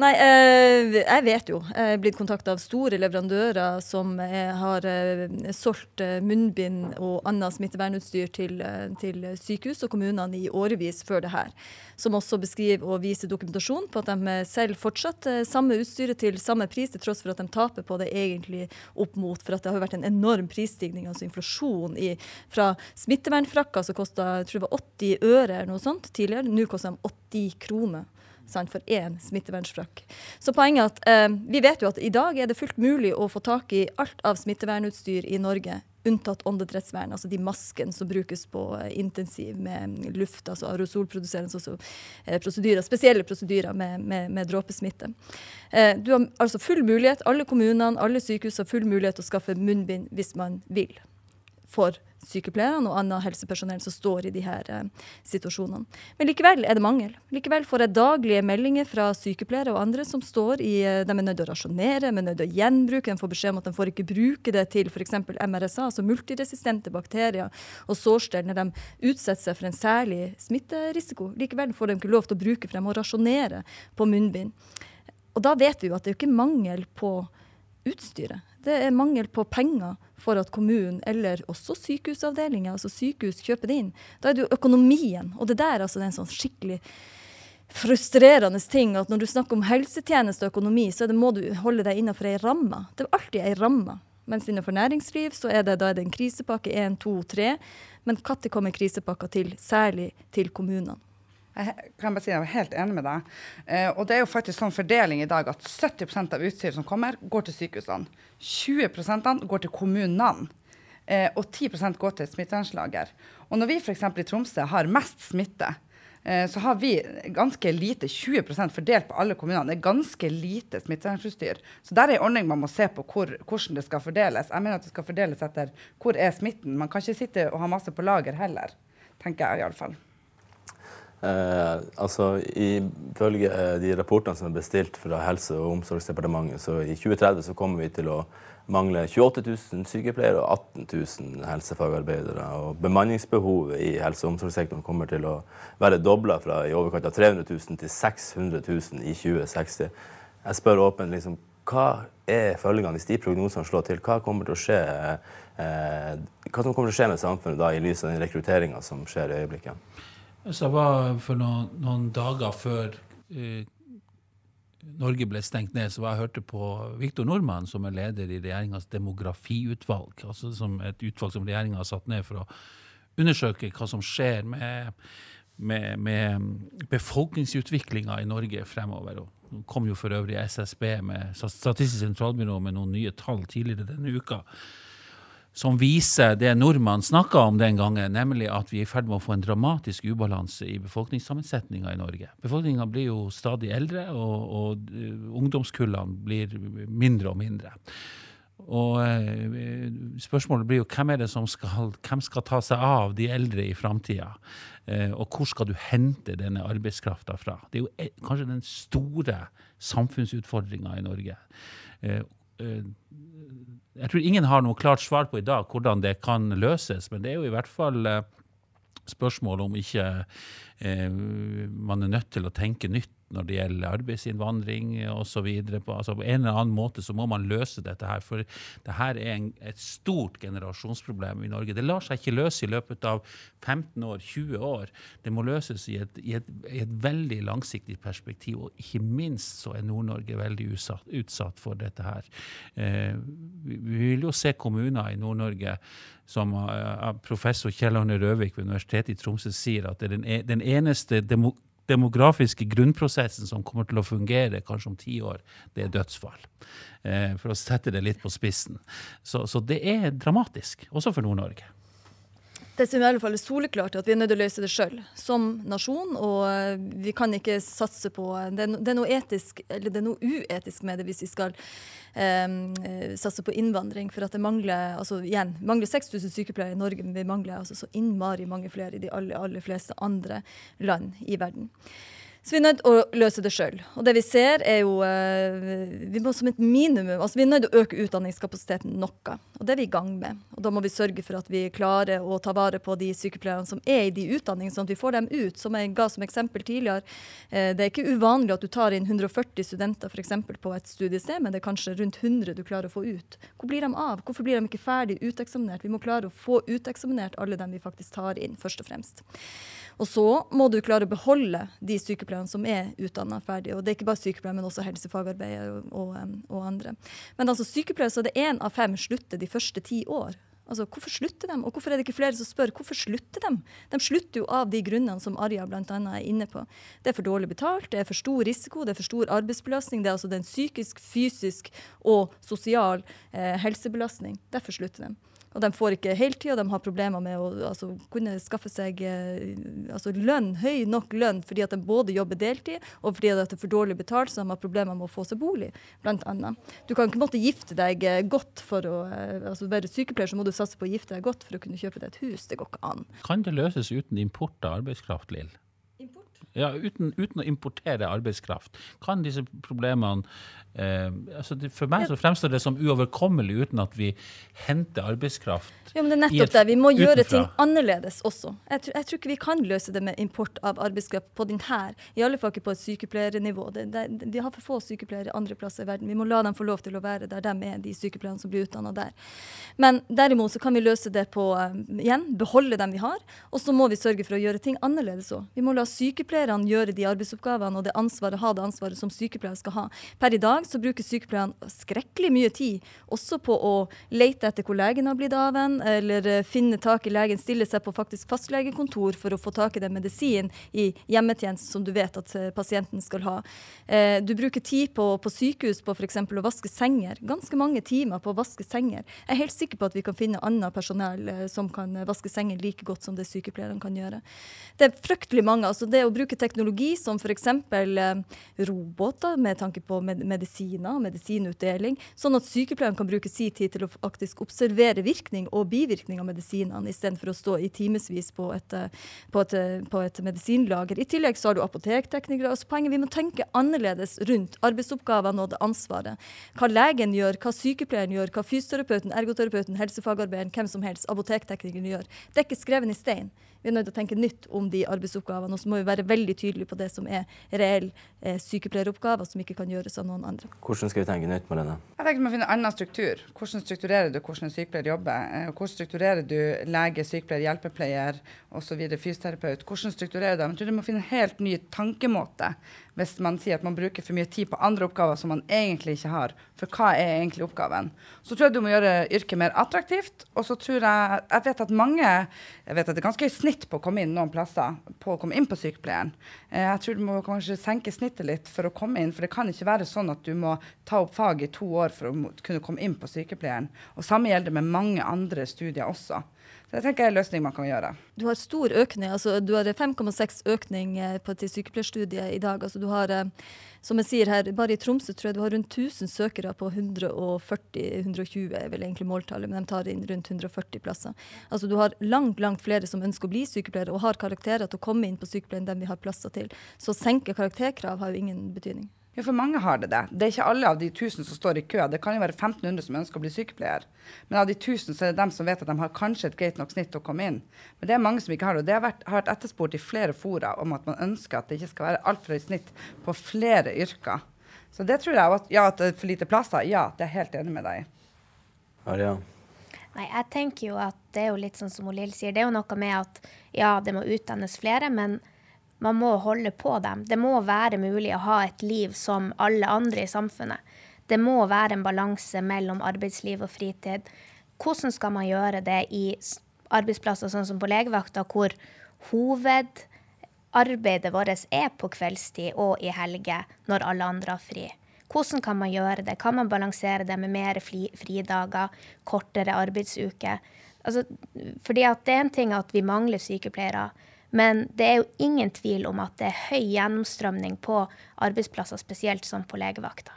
Nei, eh, jeg vet jo. Jeg er blitt kontakta av store leverandører som eh, har eh, solgt munnbind og annet smittevernutstyr til, til sykehus og kommunene i årevis før det her. Som også beskriver og viser dokumentasjon på at de selger fortsatt samme utstyret til samme pris, til tross for at de taper på det egentlig opp mot For det har vært en enorm prisstigning, altså inflasjon, i, fra smittevernfrakker som kosta jeg tror det var 80 øre eller noe sånt tidligere, nå koster de 80 kroner sant, for én smittevernfrakk. Så poenget er at eh, vi vet jo at i dag er det fullt mulig å få tak i alt av smittevernutstyr i Norge, unntatt åndedrettsvern, altså de maskene som brukes på eh, intensiv med luft, altså aerosolproduserende altså, eh, prosedyrer, spesielle prosedyrer med, med, med dråpesmitte. Eh, du har altså full mulighet, alle kommunene, alle sykehus har full mulighet til å skaffe munnbind hvis man vil for sykepleierne og annet helsepersonell som står i de her eh, situasjonene. Men likevel er det mangel. Likevel får jeg daglige meldinger fra sykepleiere og andre som står i eh, De er nødt til å rasjonere, de er nødt til å gjenbruke, de får beskjed om at de får ikke bruke det til f.eks. MRSA, altså multiresistente bakterier og sårstell, når de utsetter seg for en særlig smitterisiko. Likevel får de ikke lov til å bruke, for de må rasjonere på munnbind. Og da vet vi jo at det er ikke mangel på utstyret. Det er mangel på penger for at kommunen, eller også sykehusavdelinger, altså sykehus, kjøper det inn. Da er det jo økonomien. Og det der altså, det er en sånn skikkelig frustrerende ting at når du snakker om helsetjeneste og økonomi, så det, må du holde deg innenfor ei ramme. Det er alltid ei ramme. Mens innenfor næringsliv så er det, da er det en krisepakke 1, 2, 3. Men når kommer krisepakka til, særlig til kommunene? Jeg kan bare si jeg er helt enig med deg. Eh, og det er jo faktisk sånn fordeling i dag at 70% av utstyret som kommer, går til sykehusene. 20% går til kommunene. eh, og 10% går til smittevernlager. Og når vi f.eks. i Tromsø har mest smitte, eh, så har vi ganske lite, 20% fordelt på alle kommunene. Det er ganske lite smittevernutstyr. Så der er en ordning man må se på hvor, hvordan det skal fordeles. Jeg mener at det skal fordeles etter hvor er smitten. Man kan ikke sitte og ha masse på lager heller, tenker jeg iallfall. Eh, altså, Ifølge eh, de rapportene som er bestilt fra Helse- og omsorgsdepartementet, så i 2030 så kommer vi til å mangle 28 000 sykepleiere og 18 000 helsefagarbeidere. Og bemanningsbehovet i helse- og omsorgssektoren kommer til å være dobla fra i overkant av 300 000 til 600 000 i 2060. Jeg spør åpent liksom, hva er følgene hvis de prognosene slår til? Hva kommer til å skje, eh, hva som kommer til å skje med samfunnet da, i lys av den rekrutteringa som skjer i øyeblikket? Så jeg var for noen, noen dager før eh, Norge ble stengt ned, så var jeg hørte på Viktor Nordmann, som er leder i regjeringas demografiutvalg. altså som Et utvalg som regjeringa har satt ned for å undersøke hva som skjer med, med, med befolkningsutviklinga i Norge fremover. Og kom jo for øvrig SSB, med Statistisk sentralbyrå, med noen nye tall tidligere denne uka som viser det nordmann snakka om den gangen, nemlig at vi er i ferd med å få en dramatisk ubalanse i befolkningssammensetninga i Norge. Befolkninga blir jo stadig eldre, og, og uh, ungdomskullene blir mindre og mindre. Og uh, spørsmålet blir jo hvem er det som skal, hvem skal ta seg av de eldre i framtida? Uh, og hvor skal du hente denne arbeidskrafta fra? Det er jo kanskje den store samfunnsutfordringa i Norge jeg tror ingen har noe klart svar på i dag hvordan det kan løses, men det er jo i hvert fall eh, spørsmål om ikke eh, man er nødt til å tenke nytt når det gjelder arbeidsinnvandring osv. Altså på en eller annen måte så må man løse dette her. For det her er en, et stort generasjonsproblem i Norge. Det lar seg ikke løse i løpet av 15 år, 20 år. Det må løses i et, i et, i et veldig langsiktig perspektiv. Og ikke minst så er Nord-Norge veldig utsatt, utsatt, for dette her. Eh, vi vil jo se kommuner i Nord-Norge som uh, professor Kjell Arne Røvik ved Universitetet i Tromsø sier at det er den, e, eneste demo, demografiske grunnprosessen som kommer til å fungere kanskje om ti år, det er dødsfall. Eh, for å sette det litt på spissen. Så, så det er dramatisk, også for Nord-Norge. Det som i alle fall er soleklart, er at vi er nødt til å løse det sjøl som nasjon. Og eh, vi kan ikke satse på Det er, noe etisk, eller det er noe uetisk med det hvis vi skal eh, satse på innvandring. For at det mangler altså igjen, mangler 6000 sykepleiere i Norge, men vi mangler altså så innmari mange flere i de aller, aller fleste andre land i verden. Så vi er nødt å løse det sjøl. Og det vi ser, er jo uh, Vi må som et minimum altså Vi er nødt å øke utdanningskapasiteten noe. Og det er vi i gang med. Og da må vi sørge for at vi klarer å ta vare på de sykepleierne som er i de utdanningene, sånn at vi får dem ut. Som jeg ga som eksempel tidligere. Uh, det er ikke uvanlig at du tar inn 140 studenter f.eks. på et studiested, men det er kanskje rundt 100 du klarer å få ut. Hvor blir de av? Hvorfor blir de ikke ferdig uteksaminert? Vi må klare å få uteksaminert alle dem vi faktisk tar inn, først og fremst. Og så må du klare å beholde de sykepleierne som er utdanna ferdig. Og det er ikke bare sykepleiere, men også helsefagarbeidere og, og, og, andre. Men altså sykepleiere, så det er én av fem slutter de første ti år. Altså, Hvorfor slutter de? Og hvorfor er det ikke flere som spør hvorfor slutter de? De slutter jo av de grunnene som Arja bl.a. er inne på. Det er for dårlig betalt, det er for stor risiko, det er for stor arbeidsbelastning. Det er altså den psykisk, fysisk og sosial eh, helsebelastning. Derfor slutter de. Og de får ikke heltid, og de har problemer med å altså, kunne skaffe seg eh, altså, lønn, høy nok lønn fordi at de både jobber deltid og fordi at det er for dårlig betalt, så de har problemer med å få seg bolig, bl.a. Du kan ikke måtte gifte deg eh, godt for å eh, altså, være sykepleier, så må du satse på å gifte deg godt for å kunne kjøpe deg et hus. Det går ikke an. Kan det løses uten import av arbeidskraft, Lill? Ja, uten, uten, å importere arbeidskraft. Kan disse problemene eh, altså det, For meg så fremstår det som uoverkommelig uten at vi henter arbeidskraft. Ja, men det er nettopp det. Vi må utenfra. gjøre ting annerledes også. Jeg, tror, jeg tror ikke vi kan løse det med import av arbeidskraft på den her, i alle fall ikke på et sykepleiernivå. De har for få sykepleiere andre plasser i verden. Vi må la dem få lov til å være der de er, de sykepleierne som blir utdanna der. Men derimot så kan vi løse det på, um, igjen, beholde dem vi har, og så må vi sørge for å gjøre ting annerledes òg. Vi må la sykepleierne gjøre de arbeidsoppgavene og det ansvaret, ha det ansvaret som sykepleiere skal ha. Per i dag så bruker sykepleierne skrekkelig mye tid også på å lete etter hvor legen har blitt av en, eller eh, finne tak i legen, stille seg på faktisk fastlegekontor for å få tak i den medisinen i hjemmetjenesten som du vet at eh, pasienten skal ha. Eh, du bruker tid på, på sykehus på f.eks. å vaske senger. Ganske mange timer på å vaske senger. Jeg er helt sikker på at vi kan finne annet personell som kan vaske senger like godt som det sykepleierne kan gjøre. Det er fryktelig mange. altså Det å bruke teknologi som f.eks. Roboter med tanke på med medisiner, medisinutdeling, sånn at sykepleierne kan bruke sin tid til å faktisk observere virkning og bivirkning av medisinene, istedenfor å stå i timevis på, på, på, et medisinlager. I tillegg så har du apotekteknikere. altså Poenget vi må tenke annerledes rundt arbeidsoppgavene og det ansvaret. Hva legen gjør, hva sykepleieren gjør, hva fysioterapeuten, ergoterapeuten, helsefagarbeideren, hvem som helst, apotekteknikeren gjør. Det er ikke skrevet i stein. Vi er nødt til å tenke nytt om de arbeidsoppgavene. Og så må vi være veldig tydelige på det som er reelle eh, sykepleieroppgaver som ikke kan gjøres av noen andre. Hvordan skal vi tenke nytt med denne? Jeg tenker Vi må finne en annen struktur. Hvordan strukturerer du hvordan en sykepleier jobber? Eh, hvordan strukturerer du lege, sykepleier, hjelpepleier osv., fysioterapeut? Hvordan strukturerer du dem? Jeg tror du må finne en helt ny tankemåte hvis man sier at man bruker for mye tid på andre oppgaver som man egentlig ikke har. For hva er egentlig oppgaven? Så tror jeg du må gjøre yrket mer attraktivt. Og så tror jeg Jeg vet at mange Jeg vet at det er ganske høyt snitt på å komme inn noen plasser, på å komme inn på sykepleieren. Eh, jeg tror du må kanskje senke snittet litt for å komme inn, for det kan ikke være sånn at du må ta opp fag i to år for å kunne komme inn på sykepleieren. Og samme gjelder med mange andre studier også. Så det tenker jeg er en løsning man kan gjøre. Du har stor økning. altså Du har 5,6 økning eh, på, til sykepleierstudiet i dag. altså du har eh, som jeg sier her, Bare i Tromsø tror jeg du har rundt 1000 søkere på 140-120 er vel egentlig måltallet, men de tar inn rundt 140 plasser. Altså Du har langt langt flere som ønsker å bli sykepleiere og har karakterer til å komme inn på sykepleien enn vi har plasser til. Så å senke karakterkrav har jo ingen betydning. Ja, for mange har det det. Det er ikke alle av de 1000 som står i kø. Det kan jo være 1500 som ønsker å bli sykepleier. Men av de 1000 så er det dem som vet at de har kanskje et greit nok snitt til å komme inn. Men det er mange som ikke har det. Og det har vært, har vært etterspurt i flere fora om at man ønsker at det ikke skal være altfor høyt snitt på flere yrker. Så det tror jeg at, ja, at det er for lite plasser. Ja, det er jeg helt enig med deg i. Ja, Nei, jeg tenker jo at det er jo litt sånn som Lill sier. Det er jo noe med at ja, det må utdannes flere, men man må holde på dem. Det må være mulig å ha et liv som alle andre i samfunnet. Det må være en balanse mellom arbeidsliv og fritid. Hvordan skal man gjøre det i arbeidsplasser sånn som på legevakta, hvor hovedarbeidet vårt er på kveldstid og i helger når alle andre har fri? Hvordan kan man gjøre det? Kan man balansere det med mer fridager, kortere arbeidsuke? Altså, fordi det er en ting at vi mangler sykepleiere. Men det er jo ingen tvil om at det er høy gjennomstrømning på arbeidsplasser, spesielt som på legevakta.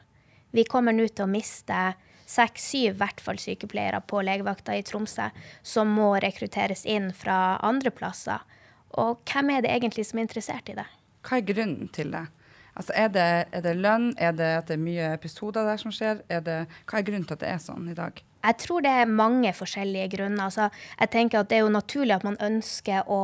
Vi kommer nå til å miste seks-syv hvert fall sykepleiere på legevakta i Tromsø som må rekrutteres inn fra andre plasser. Og hvem er det egentlig som er interessert i det? Hva er grunnen til det? Altså, er, det er det lønn? Er det at det er mye episoder der som skjer? Er det, hva er grunnen til at det er sånn i dag? Jeg tror det er mange forskjellige grunner. Altså, jeg tenker at Det er jo naturlig at man ønsker å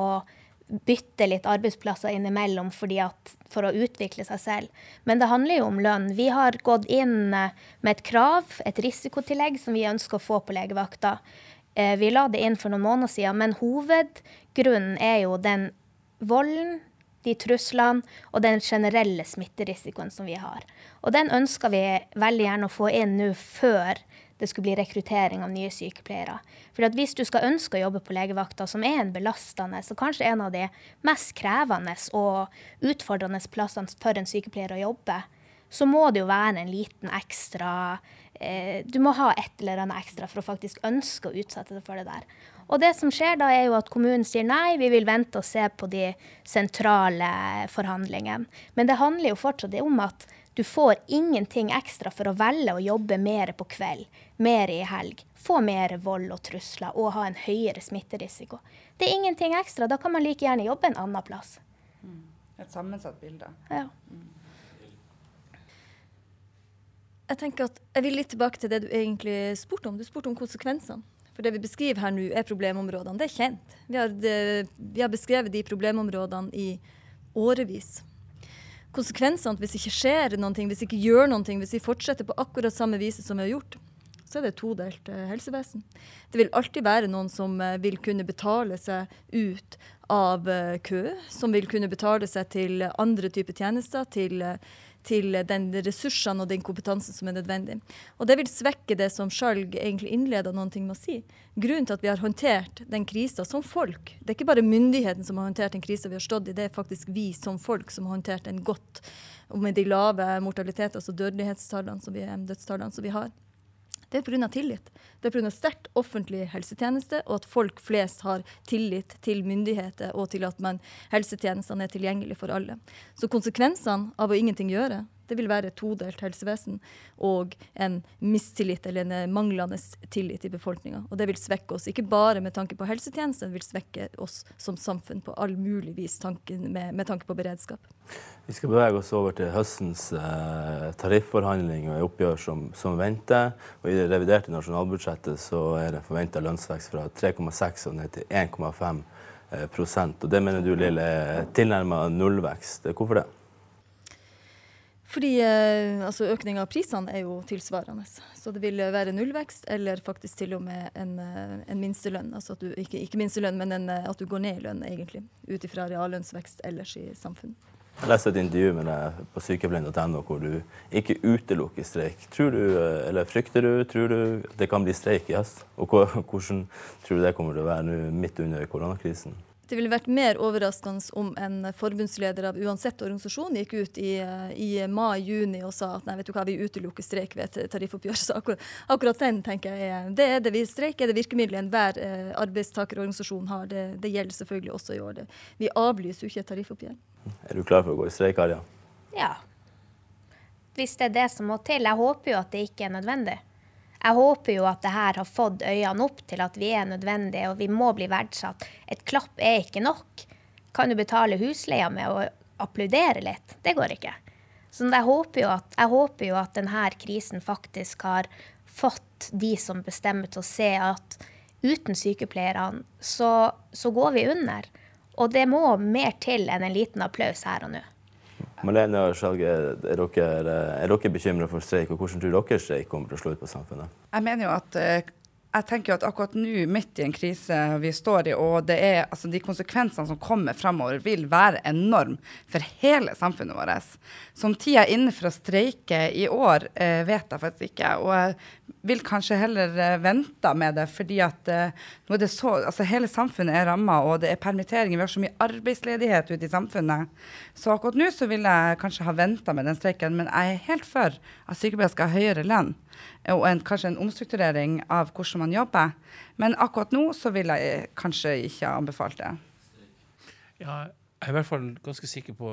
bytte litt arbeidsplasser innimellom at, for å utvikle seg selv. Men det handler jo om lønn. Vi har gått inn eh, med et krav, et risikotillegg, som vi ønsker å få på legevakta. Eh, vi la det inn for noen måneder siden, men hovedgrunnen er jo den volden, de truslene og den generelle smitterisikoen som vi har. Og den ønsker vi veldig gjerne å få inn nå før det skulle bli rekruttering av nye sykepleiere. For hvis du skal ønske å jobbe på legevakta, som er en belastende og kanskje en av de mest krevende og utfordrende plassene for en sykepleier å jobbe, så må det jo være en liten ekstra eh, Du må ha et eller annet ekstra for å faktisk ønske å utsette deg for det der. Og det som skjer da, er jo at kommunen sier nei, vi vil vente og se på de sentrale forhandlingene. Men det handler jo fortsatt om at du får ingenting ekstra for å velge å jobbe mer på kveld, mer i helg, få mer vold og trusler og ha en høyere smitterisiko. Det er ingenting ekstra. Da kan man like gjerne jobbe en annen plass. Mm. Et sammensatt bilde. Ja. Mm. Jeg tenker at jeg vil litt tilbake til det du egentlig spurte om. Du spurte om konsekvensene. For det vi beskriver her nå, er problemområdene. Det er kjent. Vi har, det, vi har beskrevet de problemområdene i årevis konsekvensene hvis ikke skjer noe, hvis vi ikke gjør noe, hvis vi fortsetter på akkurat samme vis som vi har gjort, så er det et todelt eh, helsevesen. Det vil alltid være noen som eh, vil kunne betale seg ut av eh, kø, som vil kunne betale seg til andre typer tjenester, til, til den ressursene og den kompetansen som er nødvendig. Og det vil svekke det som Skjalg egentlig innleda noen ting med å si. Grunnen til at vi har håndtert den krisa som folk, det er ikke bare myndigheten som har håndtert den krisa vi har stått i, det er faktisk vi som folk som har håndtert den godt. Og med de lave mortalitets- og dødelighetstallene som vi, dødstallene som vi har. Det er pga. tillit. Det er pga. sterkt offentlig helsetjeneste, og at folk flest har tillit til myndigheter og til at man, helsetjenestene er tilgjengelige for alle. Så konsekvensene av å ingenting gjøre, det vil være et todelt helsevesen og en mistillit eller en eh, manglende tillit i befolkninga. Og det vil svekke oss, ikke bare med tanke på helsetjenesten, det vil svekke oss som samfunn på all mulig vis med, med tanke på beredskap. Vi skal bevege oss over til høstens eh, tarifforhandling og oppgjør som, som, venter. Og I det reviderte nasjonalbudsjettet så er det forventa lønnsvekst fra 3,6 og ned til 1,5 eh, og Det mener du Lille, er tilnærma nullvekst. Hvorfor det? Fordi eh, altså Økning av prisene er jo tilsvarende. Så det vil være nullvekst, eller faktisk til og med en, eh, en minstelønn. Altså at du, ikke, ikke minstelønn, men en, at du går ned i lønn, egentlig. Ut ifra reallønnsvekst ellers i samfunnet. Jeg leste et intervju med deg på sykepleien.no hvor du ikke utelukker streik. Tror du, eller Frykter du, tror du det kan bli streik i høst? Og hvordan tror du det kommer til å være nå midt under koronakrisen? Det ville vært mer overraskende om en forbundsleder av uansett organisasjon gikk ut i, i mai-juni og sa at nei, vet du hva, vi utelukker streik ved et tariffoppgjør. Så akkurat, akkurat, den tenker jeg det er det vi streik er det virkemidlet enhver eh, arbeidstakerorganisasjon har. Det, det, gjelder selvfølgelig også i år. Det. Vi avlyser jo ikke et tariffoppgjør. Er du klar for å gå i streik, Arja? Ja. Hvis det er det som må til. Jeg håper jo at det ikke er nødvendig. Jeg håper jo at det her har fått øynene opp til at vi er nødvendige og vi må bli verdsatt. Et klapp er ikke nok. Kan du betale husleia med å applaudere litt? Det går ikke. Så jeg håper jo at, håper jo at denne krisen faktisk har fått de som bestemmer til å se at uten sykepleierne så, så går vi under. Og det må mer til enn en liten applaus her og nå. Malene og Skjalge, er dere, er dere bekymra for streik, og hvordan tror dere streik kommer til å slå ut på samfunnet? Jeg mener jo at eh, jeg tenker jo at akkurat nå, midt i en krise vi står i, og er, altså, de konsekvensene som kommer fremover, vil være enorm for hele samfunnet vårt. Som tida er inne for å streike i år, eh, vet jeg faktisk ikke. Og jeg vil kanskje heller eh, vente med det, fordi at eh, nå er det så, altså, hele samfunnet er ramma, og det er permitteringer. Vi har så mye arbeidsledighet ute i samfunnet. Så akkurat nå så vil jeg kanskje ha venta med den streiken, men jeg er helt for at sykepleiere skal ha høyere lønn og en, kanskje en omstrukturering av hvordan man jobber. Men akkurat nå så vil jeg kanskje ikke anbefalt det. Ja, jeg er i hvert fall ganske sikker på,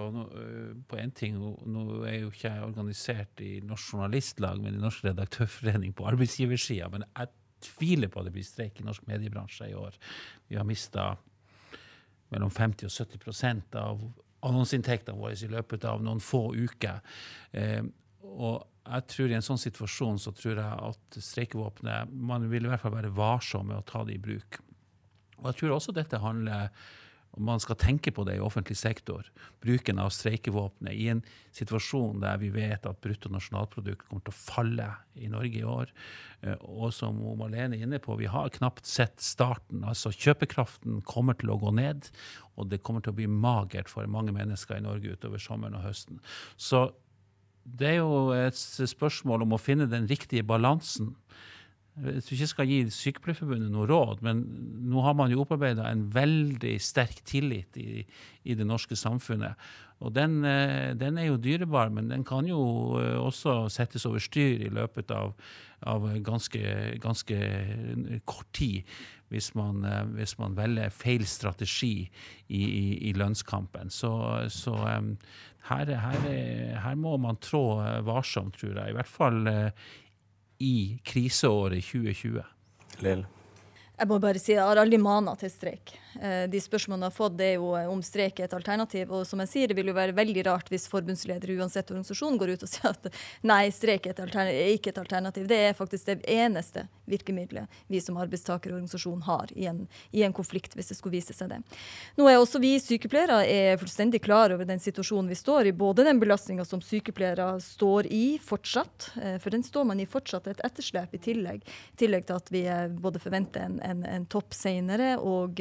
på en ting. Nå er jo ikke jeg organisert i Norsk Journalistlag, men i Norsk Redaktørforening på arbeidsgiversida. Men jeg tviler på at det blir streik i norsk mediebransje i år. Vi har mista mellom 50 og 70% av annonseinntektene våre i løpet av noen få uker. Eh, og jeg tror I en sånn situasjon så tror jeg at streikevåpenet Man vil i hvert fall være varsom med å ta det i bruk. Og jeg tror også dette handler om man skal tenke på det i offentlig sektor. Bruken av streikevåpenet i en situasjon der vi vet at bruttonasjonalprodukt kommer til å falle i Norge i år. Eh, og som Malene er inne på, vi har knapt sett starten. Altså Kjøpekraften kommer til å gå ned, og det kommer til å bli magert for mange mennesker i Norge utover sommeren og høsten. Så det er jo et spørsmål om å finne den riktige balansen. Jeg tror ikke jeg skal gi Sykepleierforbundet noe råd, men nå har man jo opparbeida en veldig sterk tillit i, i, det norske samfunnet. Og den, eh, den, er jo dyrebar, men den kan jo eh, også settes over styr i løpet av, av ganske, ganske, kort tid hvis man, eh, hvis man velger feil strategi i, i, i lønnskampen. Så, så her, her, her, må man trå varsomt, tror jeg. I hvert fall eh, i kriseåret 2020. Lill? Jeg må bare si jeg har aldri mana til streik. Eh, de spørsmålene jeg har fått, det er jo eh, om streik er et alternativ. Og som jeg sier, det vil jo være veldig rart hvis forbundsledere uansett organisasjon går ut og sier at nei, streik er, er ikke et alternativ. Det er faktisk det eneste virkemidlet vi som arbeidstakerorganisasjon har i en, i en, konflikt, hvis det skulle vise seg det. Nå er også vi sykepleiere er fullstendig klar over den situasjonen vi står i. Både den belastninga som sykepleiere står i fortsatt, eh, for den står man i fortsatt et etterslep i tillegg. I tillegg til at vi både forventer en en, en topp senere, og,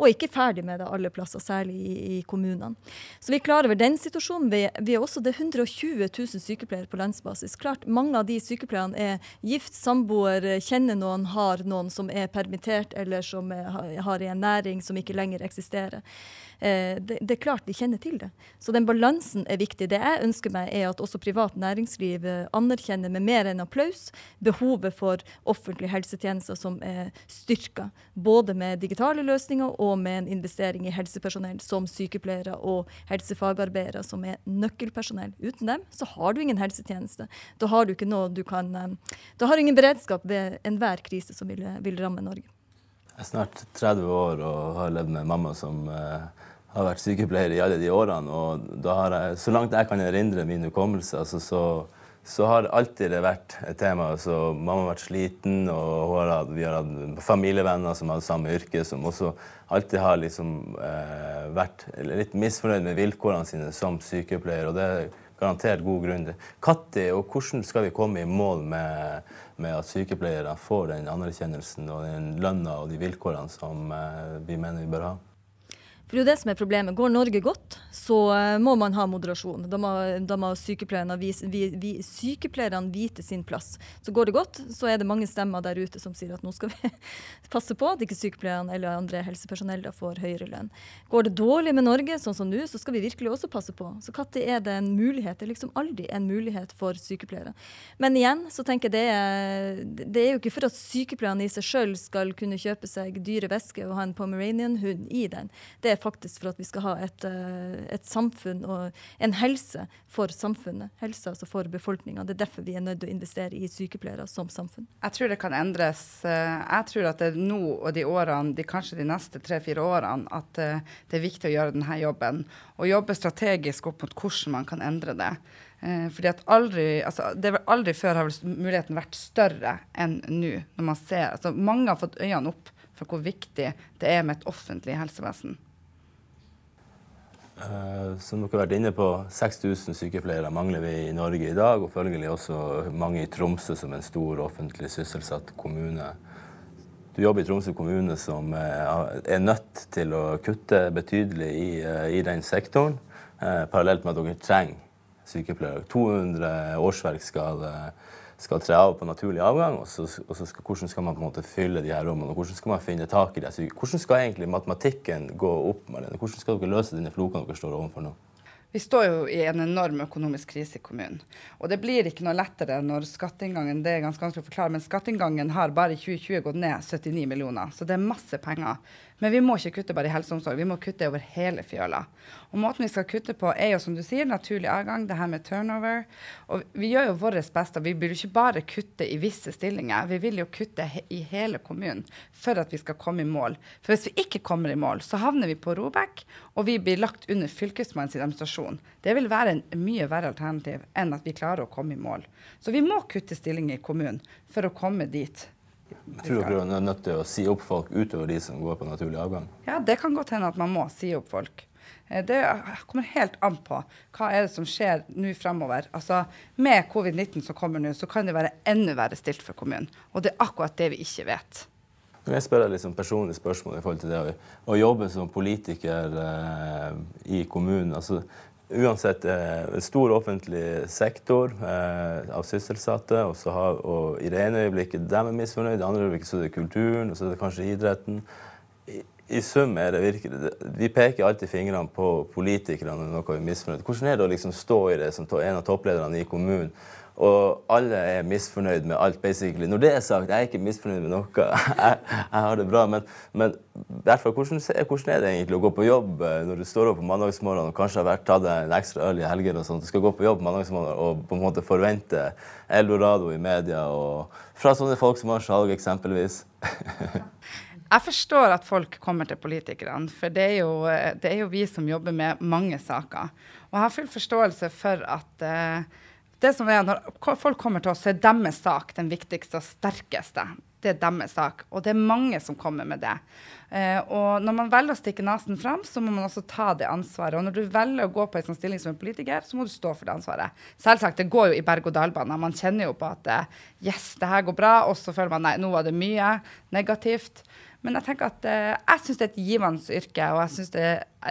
og, ikke ferdig med det alle plasser, særlig i, i kommunene. Så vi er klar over den situasjonen. Vi, vi er også det 120 000 sykepleiere på landsbasis. Klart, Mange av de sykepleierne er gift, samboer, kjenner noen, har noen som er permittert, eller som er, har en næring som ikke lenger eksisterer. Eh, det, det, er klart de kjenner til det. Så den balansen er viktig. Det jeg ønsker meg, er at også privat næringsliv eh, anerkjenner med mer enn applaus behovet for offentlige helsetjenester som er styrka. Både med digitale løsninger og med en investering i helsepersonell som sykepleiere og helsefagarbeidere, som er nøkkelpersonell. Uten dem så har du ingen helsetjeneste. Da har du ikke noe du kan eh, Da har du ingen beredskap ved enhver krise som vil, vil ramme Norge. Jeg er snart 30 år og har levd med mamma som eh, har vært sykepleier i alle de årene. Og da har jeg, så langt jeg kan erindre min hukommelse, altså, så, så, har alltid det vært et tema. Så mamma har vært sliten, og har vi har hatt familievenner som har samme yrke, som også alltid har liksom, eh, vært litt misfornøyd med vilkårene sine som sykepleier. og det er garantert god grunn. Når og hvordan skal vi komme i mål med, med at sykepleiere får den anerkjennelsen og den lønna og de vilkårene som eh, vi mener vi bør ha? For det er jo det som er problemet. Går Norge godt, så uh, må man ha moderasjon. Da må, da må sykepleierne, vise, vi, vi, sykepleierne, vite sin plass. Så går det godt, så er det mange stemmer der ute som sier at nå skal vi passe på at ikke sykepleierne eller andre helsepersonell da får høyere lønn. Går det dårlig med Norge, sånn som nå, så skal vi virkelig også passe på. Så når er det en mulighet? Det er liksom aldri en mulighet for sykepleiere. Men igjen så tenker jeg det er, det er jo ikke for at sykepleierne i seg sjøl skal kunne kjøpe seg dyre væsker og ha en pomeranian-hund i den. Det er faktisk for at vi skal ha et, eh, et, samfunn og en helse for samfunnet. Helse altså for befolkninga. Det er derfor vi er nødt til å investere i sykepleiere som samfunn. Jeg tror det kan endres. Eh, jeg tror at det er nå og de årene, de, kanskje de neste tre-fire årene, at eh, det er viktig å gjøre denne jobben. Og jobbe strategisk opp mot hvordan man kan endre det. fordi at aldri, altså, det var aldri før har muligheten vært større enn nå. når man ser, altså Mange har fått øynene opp for hvor viktig det er med et offentlig helsevesen. Uh, som dere har vært inne på, 6000 sykepleiere mangler vi i Norge i dag, og følgelig også mange i Tromsø som en stor offentlig sysselsatt kommune. Du jobber i Tromsø kommune som uh, er nødt til å kutte betydelig i, uh, i den sektoren, parallelt med at dere trenger sykepleiere. 200 årsverk skal skal tre av på naturlig avgang, og, så, og så skal, hvordan skal man på en måte fylle de her rommene, og hvordan skal man finne tak i det? Hvordan skal egentlig matematikken gå opp? Marlene? Hvordan skal dere løse denne floken dere står overfor nå? Vi står jo i en enorm økonomisk krise i kommunen. Og det blir ikke noe lettere når skatteinngangen det er ganske vanskelig å forklare, men skatteinngangen har bare i 2020 gått ned 79 millioner. Så det er masse penger. Men vi må ikke kutte bare i helse og omsorg, vi må kutte over hele fjøla. Og måten vi skal kutte på, er jo som du sier, naturlig avgang, det her med turnover. Og vi gjør jo vårt beste. Vi vil jo ikke bare kutte i visse stillinger, vi vil jo kutte i hele kommunen for at vi skal komme i mål. For hvis vi ikke kommer i mål, så havner vi på Robek, og vi blir lagt under Fylkesmannens administrasjon. Det vil være en mye verre alternativ enn at vi klarer å komme i mål. Så vi må kutte stillinger i kommunen for å komme dit. Jeg tror dere er nødt til å si opp folk utover de som går på naturlig avgang? Ja, det kan godt hende at man må si opp folk. Eh, det kommer helt an på hva er det som skjer nå fremover. Altså, med covid-19 som kommer nå, så kan det være enda verre stilt for kommunen. Og det er akkurat det vi ikke vet. Jeg spør deg liksom personlige spørsmål i forhold til det å jobbe som politiker eh, i kommunen. Altså, uansett en stor offentlig sektor eh, av sysselsatte. Og, har, og I det ene øyeblikket de er misfornøyd, i det andre øyeblikket så er det kulturen, og så er det kanskje idretten. I, i sum er det virkelig Vi peker alltid fingrene på politikerne når noe er misfornøyd. Hvordan er det å liksom stå i det som en av topplederne i kommunen og alle er misfornøyd med alt, basically. Når det er sagt, jeg er ikke misfornøyd med noe. Jeg, jeg har det bra. Men, men derfor, hvordan, hvordan, er det egentlig å gå på jobb eh, når du står opp på mandagsmorgen og kanskje har vært tatt deg en ekstra øl i helger og sånt, du skal gå på jobb mandagsmorgen og på en måte forvente eldorado i media og fra sånne folk som har salg, eksempelvis? Jeg forstår at folk kommer til politikerne, for det er, jo, det er, jo, vi som jobber med mange saker. Og jeg har full forståelse for at uh, det som er når folk kommer til oss, så er deres sak den viktigste og sterkeste. Det er deres sak. Og det er mange som kommer med det. Eh, og når man velger å stikke nesen fram, så må man også ta det ansvaret. Og når du velger å gå på en sånn stilling som en politiker, så må du stå for det ansvaret. Selvsagt, det går jo i berg-og-dal-baner. Man kjenner jo på at uh, yes, det her går bra, og så føler man nei, nå var det mye negativt. Men jeg tenker at eh, jeg syns det er et givende yrke, og jeg syns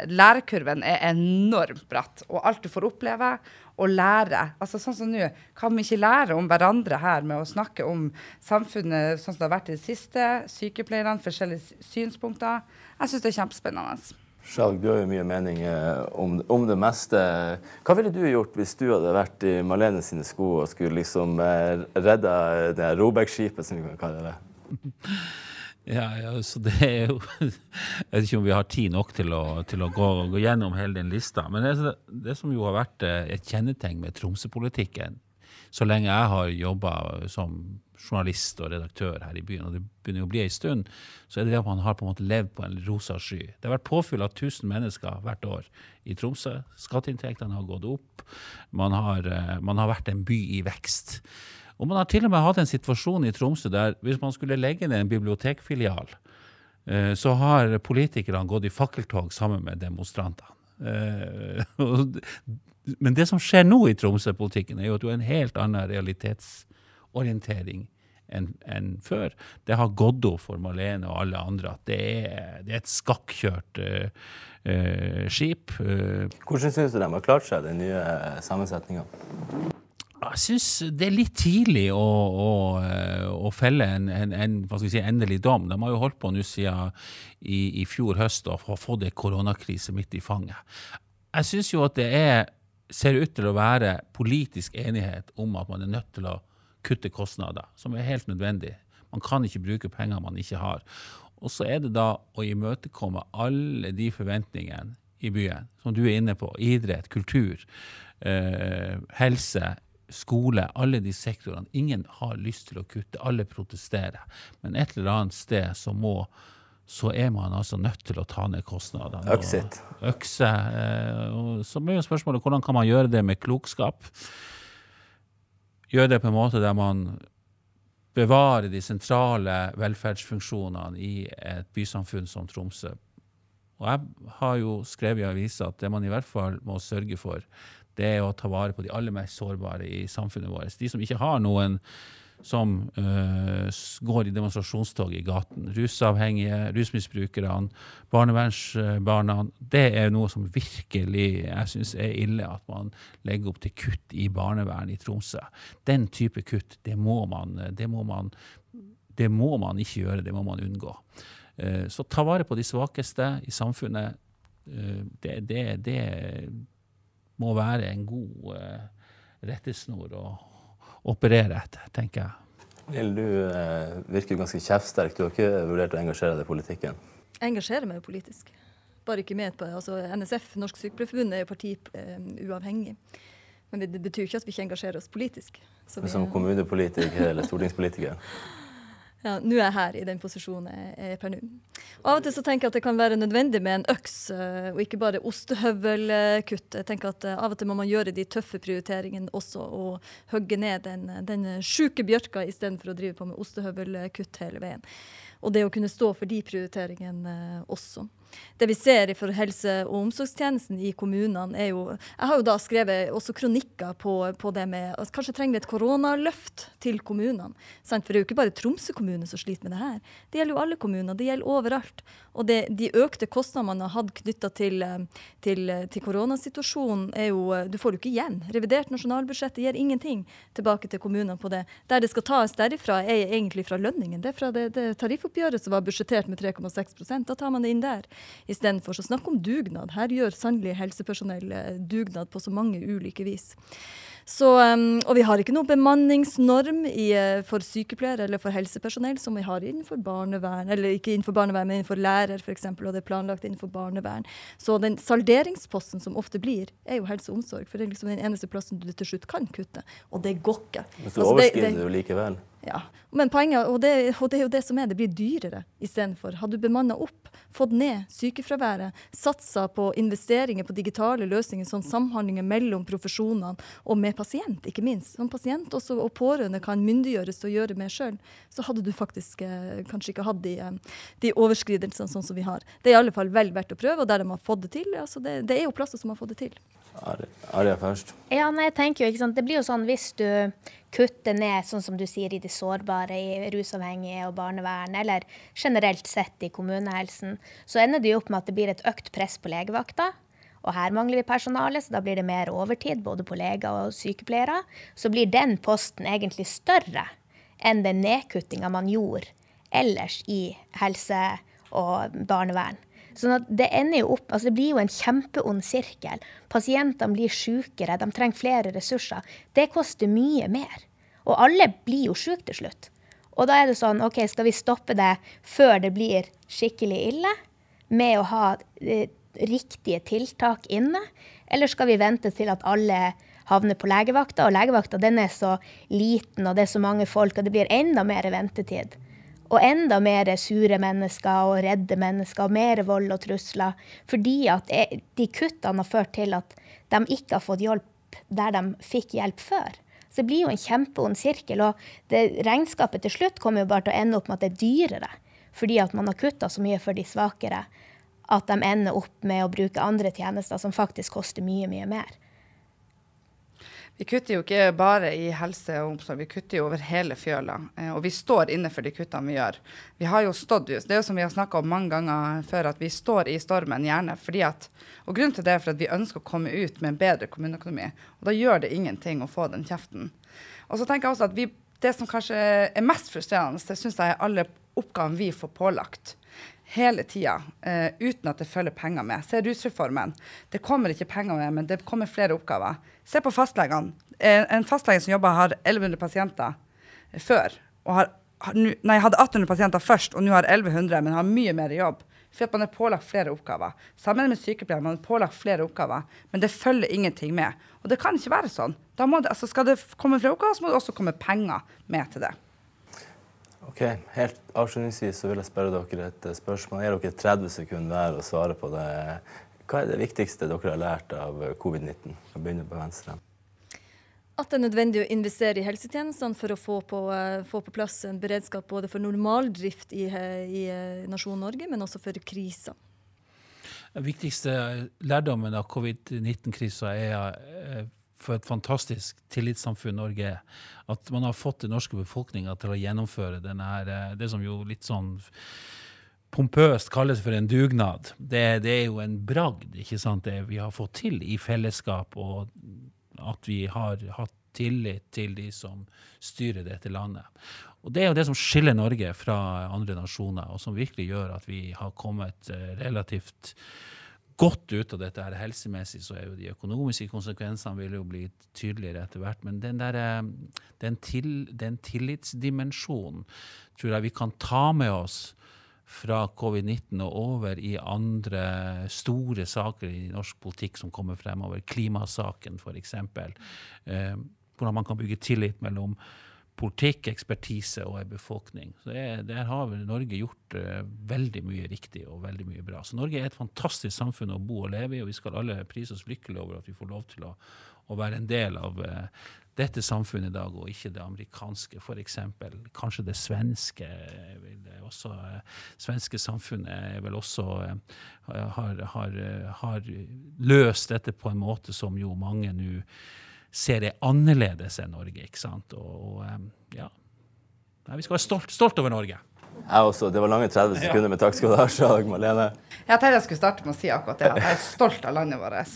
lærekurven er enormt bratt. Og alt du får oppleve og lære. Altså sånn som nå, Kan vi ikke lære om hverandre her med å snakke om samfunnet sånn som det har vært i det siste? Sykepleierne, forskjellige synspunkter. Jeg syns det er kjempespennende. Skjalg, du har jo mye mening eh, om, om, det meste. Hva ville du gjort hvis du hadde vært i Malene sine sko og skulle liksom eh, redda det Robek-skipet, som vi kan kalle det? Ja, ja, så det er jo Jeg vet ikke om vi har tid nok til å, til å gå, gå, gjennom hele den lista. Men det, det, som jo har vært eh, et kjennetegn med Tromsø-politikken så lenge jeg har jobba som journalist og redaktør her i byen, og det begynner å bli ei stund, så er det det at man har på en måte levd på en rosa sky. Det har vært påfyll av 1000 mennesker hvert år i Tromsø. Skatteinntektene har gått opp. Man har, eh, man har vært en by i vekst. Og man har til og med hatt en situasjon i Tromsø der hvis man skulle legge ned en bibliotekfilial, eh, så har politikerne gått i fakkeltog sammen med demonstrantene. Eh, men det som skjer nå i Tromsø-politikken, er jo at du har en helt annen realitetsorientering enn en før. Det har gått opp for Malene og alle andre at det er, det er et skakkjørt uh, skip. Hvordan syns du de har klart seg, den nye sammensetninga? Jeg syns det er litt tidlig å, å, å felle en, en, en si, endelig dom. De har jo holdt på nå siden i, i, fjor høst og har fått en koronakrise midt i fanget. Jeg syns jo at det er, ser ut til å være politisk enighet om at man er nødt til å kutte kostnader, som er helt nødvendig. Man kan ikke bruke penger man ikke har. Og så er det da å imøtekomme alle de forventningene i byen, som du er inne på. Idrett, kultur, eh, helse, skole, alle de sektorene. Ingen har lyst til å kutte, alle protesterer. Men et eller annet sted så må så er man altså nødt til å ta ned kostnadene. Økse. Eh, så blir jo spørsmålet hvordan kan man gjøre det med klokskap? Gjøre det på en måte der man bevarer de sentrale velferdsfunksjonene i et bysamfunn som Tromsø. Og jeg har jo skrevet i avisa at det man i hvert fall må sørge for, det er å ta vare på de aller mest sårbare i samfunnet vårt. De som ikke har noen som uh, går i demonstrasjonstog i gaten. Rusavhengige, rusmisbrukerne, barnevernsbarna. Det er noe som virkelig jeg syns er ille, at man legger opp til kutt i barnevern i Tromsø. Den type kutt, det må man, det må man, det må man ikke gjøre, det må man unngå. Uh, så ta vare på de svakeste i samfunnet. Uh, det, det, det må være en god uh, rettesnor å operere etter, tenker jeg. Lill, du uh, virker ganske kjefsterk. Du har ikke vurdert å engasjere deg i politikken? Jeg engasjerer meg jo politisk. Bare ikke med på altså NSF, Norsk Sykepleierforbund, er jo partiuavhengig. uavhengig. Men det betyr ikke at vi ikke engasjerer oss politisk. Vi, som kommunepolitiker eller stortingspolitiker? ja, nå er jeg her i den posisjonen jeg er per nå. Av og til så tenker jeg at det kan være nødvendig med en øks, eh, og ikke bare ostehøvelkutt. Jeg tenker at eh, Av og til må man gjøre de tøffe prioriteringene også, og hogge ned den, den sjuke bjørka istedenfor å drive på med ostehøvelkutt hele veien. Og det å kunne stå for de prioriteringene eh, også det vi ser for helse- og omsorgstjenesten i kommunene, er jo Jeg har jo da skrevet også kronikker på, på det med at kanskje trenger vi et koronaløft til kommunene. Sant? For det er jo ikke bare Tromsø kommune som sliter med det her. Det gjelder jo alle kommuner. Det gjelder overalt. Og det, de økte kostnadene man har hatt knytta til, til, til, koronasituasjonen, er jo Du får jo ikke igjen. Revidert nasjonalbudsjett gir ingenting tilbake til kommunene på det. Der det skal tas derifra, er egentlig fra lønningen. Det er fra det, det tariffoppgjøret som var budsjettert med 3,6% Da tar man det inn der. Istedenfor så snakk om dugnad. Her gjør sannelig helsepersonell eh, dugnad på så mange ulike vis. Så, og vi har ikke noe bemanningsnorm i, uh, for sykepleiere eller for helsepersonell som vi har innenfor barnevern, eller ikke innenfor barnevern, men innenfor lærer f.eks., og det er planlagt innenfor barnevern. Så den salderingsposten som ofte blir, er jo helse og omsorg, for det er liksom den eneste plassen du til slutt kan kutte, og det går ikke. Men så altså, overskrider du likevel? Ja, men poenget, og det, og det er jo det som er, det blir dyrere istedenfor. Hadde du bemanna opp, fått ned sykefraværet, satsa på investeringer på digitale løsninger, sånn samhandlinger mellom profesjonene og med pasient, ikke minst. Som pasient også, og pårørende kan myndiggjøres til å gjøre mer sjøl, så hadde du faktisk eh, kanskje ikke hatt de, eh, de overskridelsene sånn som vi har. Det er i alle fall vel verdt å prøve, og der de har fått det til. Altså det, det er jo plasser som har fått det til. Arja først. Ja, nei, jeg tenker jo, ikke sant? Det blir jo sånn hvis du kutter ned, sånn som du sier, i de sårbare, i rusavhengige og barnevern, eller generelt sett i kommunehelsen, så ender det jo opp med at det blir et økt press på legevakta. Og her mangler vi personale, så da blir det mer overtid, både på leger og sykepleiere. Så blir den posten egentlig større enn den nedkuttinga man gjorde ellers i helse og barnevern. Sånn det ender jo opp, altså det blir jo en kjempeond sirkel. Pasientene blir sykere, de trenger flere ressurser. Det koster mye mer. Og alle blir jo syke til slutt. Og da er det sånn, OK, skal vi stoppe det før det blir skikkelig ille? Med å ha eh, riktige tiltak inne? Eller skal vi vente til at alle havner på legevakta? Og legevakta den er så liten, og det er så mange folk, og det blir enda mer ventetid. Og enda mer sure mennesker og redde mennesker og mer vold og trusler. Fordi at de kuttene har ført til at de ikke har fått hjelp der de fikk hjelp før. Så det blir jo en kjempeond sirkel. Og det, regnskapet til slutt kommer jo bare til å ende opp med at det er dyrere. Fordi at man har kutta så mye for de svakere at de ender opp med å bruke andre tjenester som faktisk koster mye, mye mer. Vi kutter jo ikke bare i helse og omsorg, vi kutter jo over hele fjøla. Eh, og vi står inne for de kuttene vi gjør. Vi har jo stått, Det er jo som vi har snakka om mange ganger før, at vi står i stormen gjerne fordi at Og grunnen til det er for at vi ønsker å komme ut med en bedre kommuneøkonomi. Og da gjør det ingenting å få den kjeften. Og så tenker jeg også at vi, det som kanskje er mest frustrerende, det syns jeg er alle oppgavene vi får pålagt hele tida uh, uten at det følger penger med. Se rusreformen. Det kommer ikke penger med, men det kommer flere oppgaver. Se på fastlegene. En, en fastlege som jobber, har 1100 pasienter før. og har nei, hadde 1800 pasienter først, og nå har 1100, men har mye mer jobb. For at man er pålagt flere oppgaver. Sammen med sykepleiere, man er pålagt flere oppgaver, men det følger ingenting med. Og det kan ikke være sånn. Det, altså skal det komme flere oppgaver, så må det også komme penger med til det. Ok, Helt avslutningsvis så vil jeg spørre dere et eh, spørsmål. Jeg gir dere 30 sekunder hver å svare på det. Hva er det viktigste dere har lært av covid-19? Vi begynner på venstre. At det er nødvendig å investere i helsetjenestene for å få på, uh, få på plass en beredskap både for normaldrift i, i nasjonen Norge, men også for kriser. Den viktigste lærdommen av covid-19-krisa er for et fantastisk tillitssamfunn Norge er. At man har fått den norske befolkninga til å gjennomføre denne, eh, det som jo litt sånn pompøst kalles for en dugnad. Det, det er jo en bragd, ikke sant, det vi har fått til i fellesskap, og at vi har hatt tillit til de som styrer dette landet. Og Det er jo det som skiller Norge fra andre nasjoner, og som virkelig gjør at vi har kommet eh, relativt godt ut av dette her helsemessig, så er jo de økonomiske konsekvensene vil jo bli tydeligere etter hvert. Men den, der, eh, den, til, den tillitsdimensjonen tror jeg vi kan ta med oss fra covid-19 og over i andre store saker i norsk politikk som kommer fremover. Klimasaken, f.eks. Eh, hvordan man kan bygge tillit mellom politikk, ekspertise og en befolkning. Så det, Der har Norge gjort uh, veldig mye riktig og veldig mye bra. Så Norge er et fantastisk samfunn å bo og leve i, og vi skal alle prise oss lykkelige over at vi får lov til å, å være en del av uh, dette samfunnet i dag, og ikke det amerikanske, f.eks. Kanskje det svenske. Også, uh, svenske samfunnet vel også har, har, har løst dette på en måte som jo mange nå ser det annerledes enn Norge. ikke sant? Og, og ja. Nei, vi skal være stolt, stolt over Norge. Jeg også. Det var lange 30 sekunder, men takk skal du ha, Sjag Malene. Jeg tenkte jeg skulle starte med å si akkurat det. At jeg er stolt av landet vårt.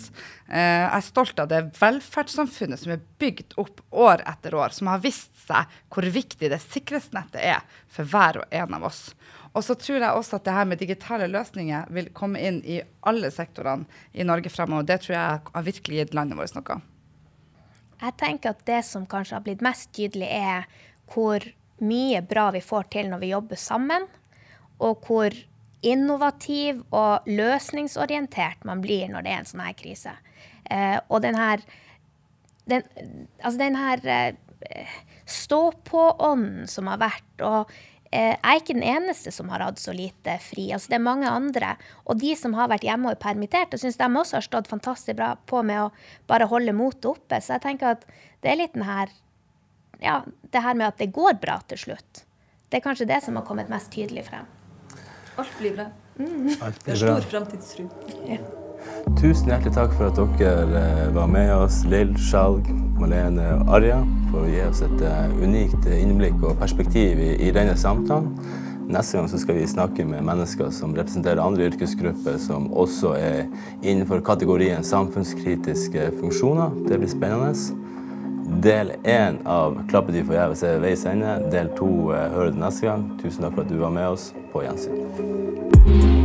Eh, jeg er stolt av det velferdssamfunnet som er bygd opp år etter år, som har vist seg hvor viktig det sikkerhetsnettet er for hver og en av oss. Og så tror jeg også at det her med digitale løsninger vil komme inn i alle sektorene i Norge fremover. Det tror jeg har virkelig gitt landet vårt noe. Jeg tenker at det som kanskje har blitt mest tydelig, er hvor mye bra vi får til når vi jobber sammen, og hvor innovativ og løsningsorientert man blir når det er en sånn her krise. Eh, og den her den, Altså den her eh, stå-på-ånden som har vært. og jeg er ikke den eneste som har hatt så lite fri. Altså, det er mange andre. Og de som har vært hjemme og er permittert, jeg syns de også har stått fantastisk bra på med å bare holde motet oppe. Så jeg tenker at det er litt den her Ja, det her med at det går bra til slutt. Det er kanskje det som har kommet mest tydelig frem. Alt blir bra. Alt blir bra. Det er stor framtidstro. Tusen hjertelig takk for at dere eh, var med oss, Lill, Skjalg, Malene og Arja, for å gi oss et eh, unikt innblikk og perspektiv i, i denne samtalen. Neste gang skal vi snakke med mennesker som representerer andre yrkesgrupper som også er innenfor kategorien samfunnskritiske funksjoner. Det blir spennende. Del én av Klappetid forgjeves er veis ende. Del to eh, hører du neste gang. Tusen takk for at du var med oss. På gjensyn.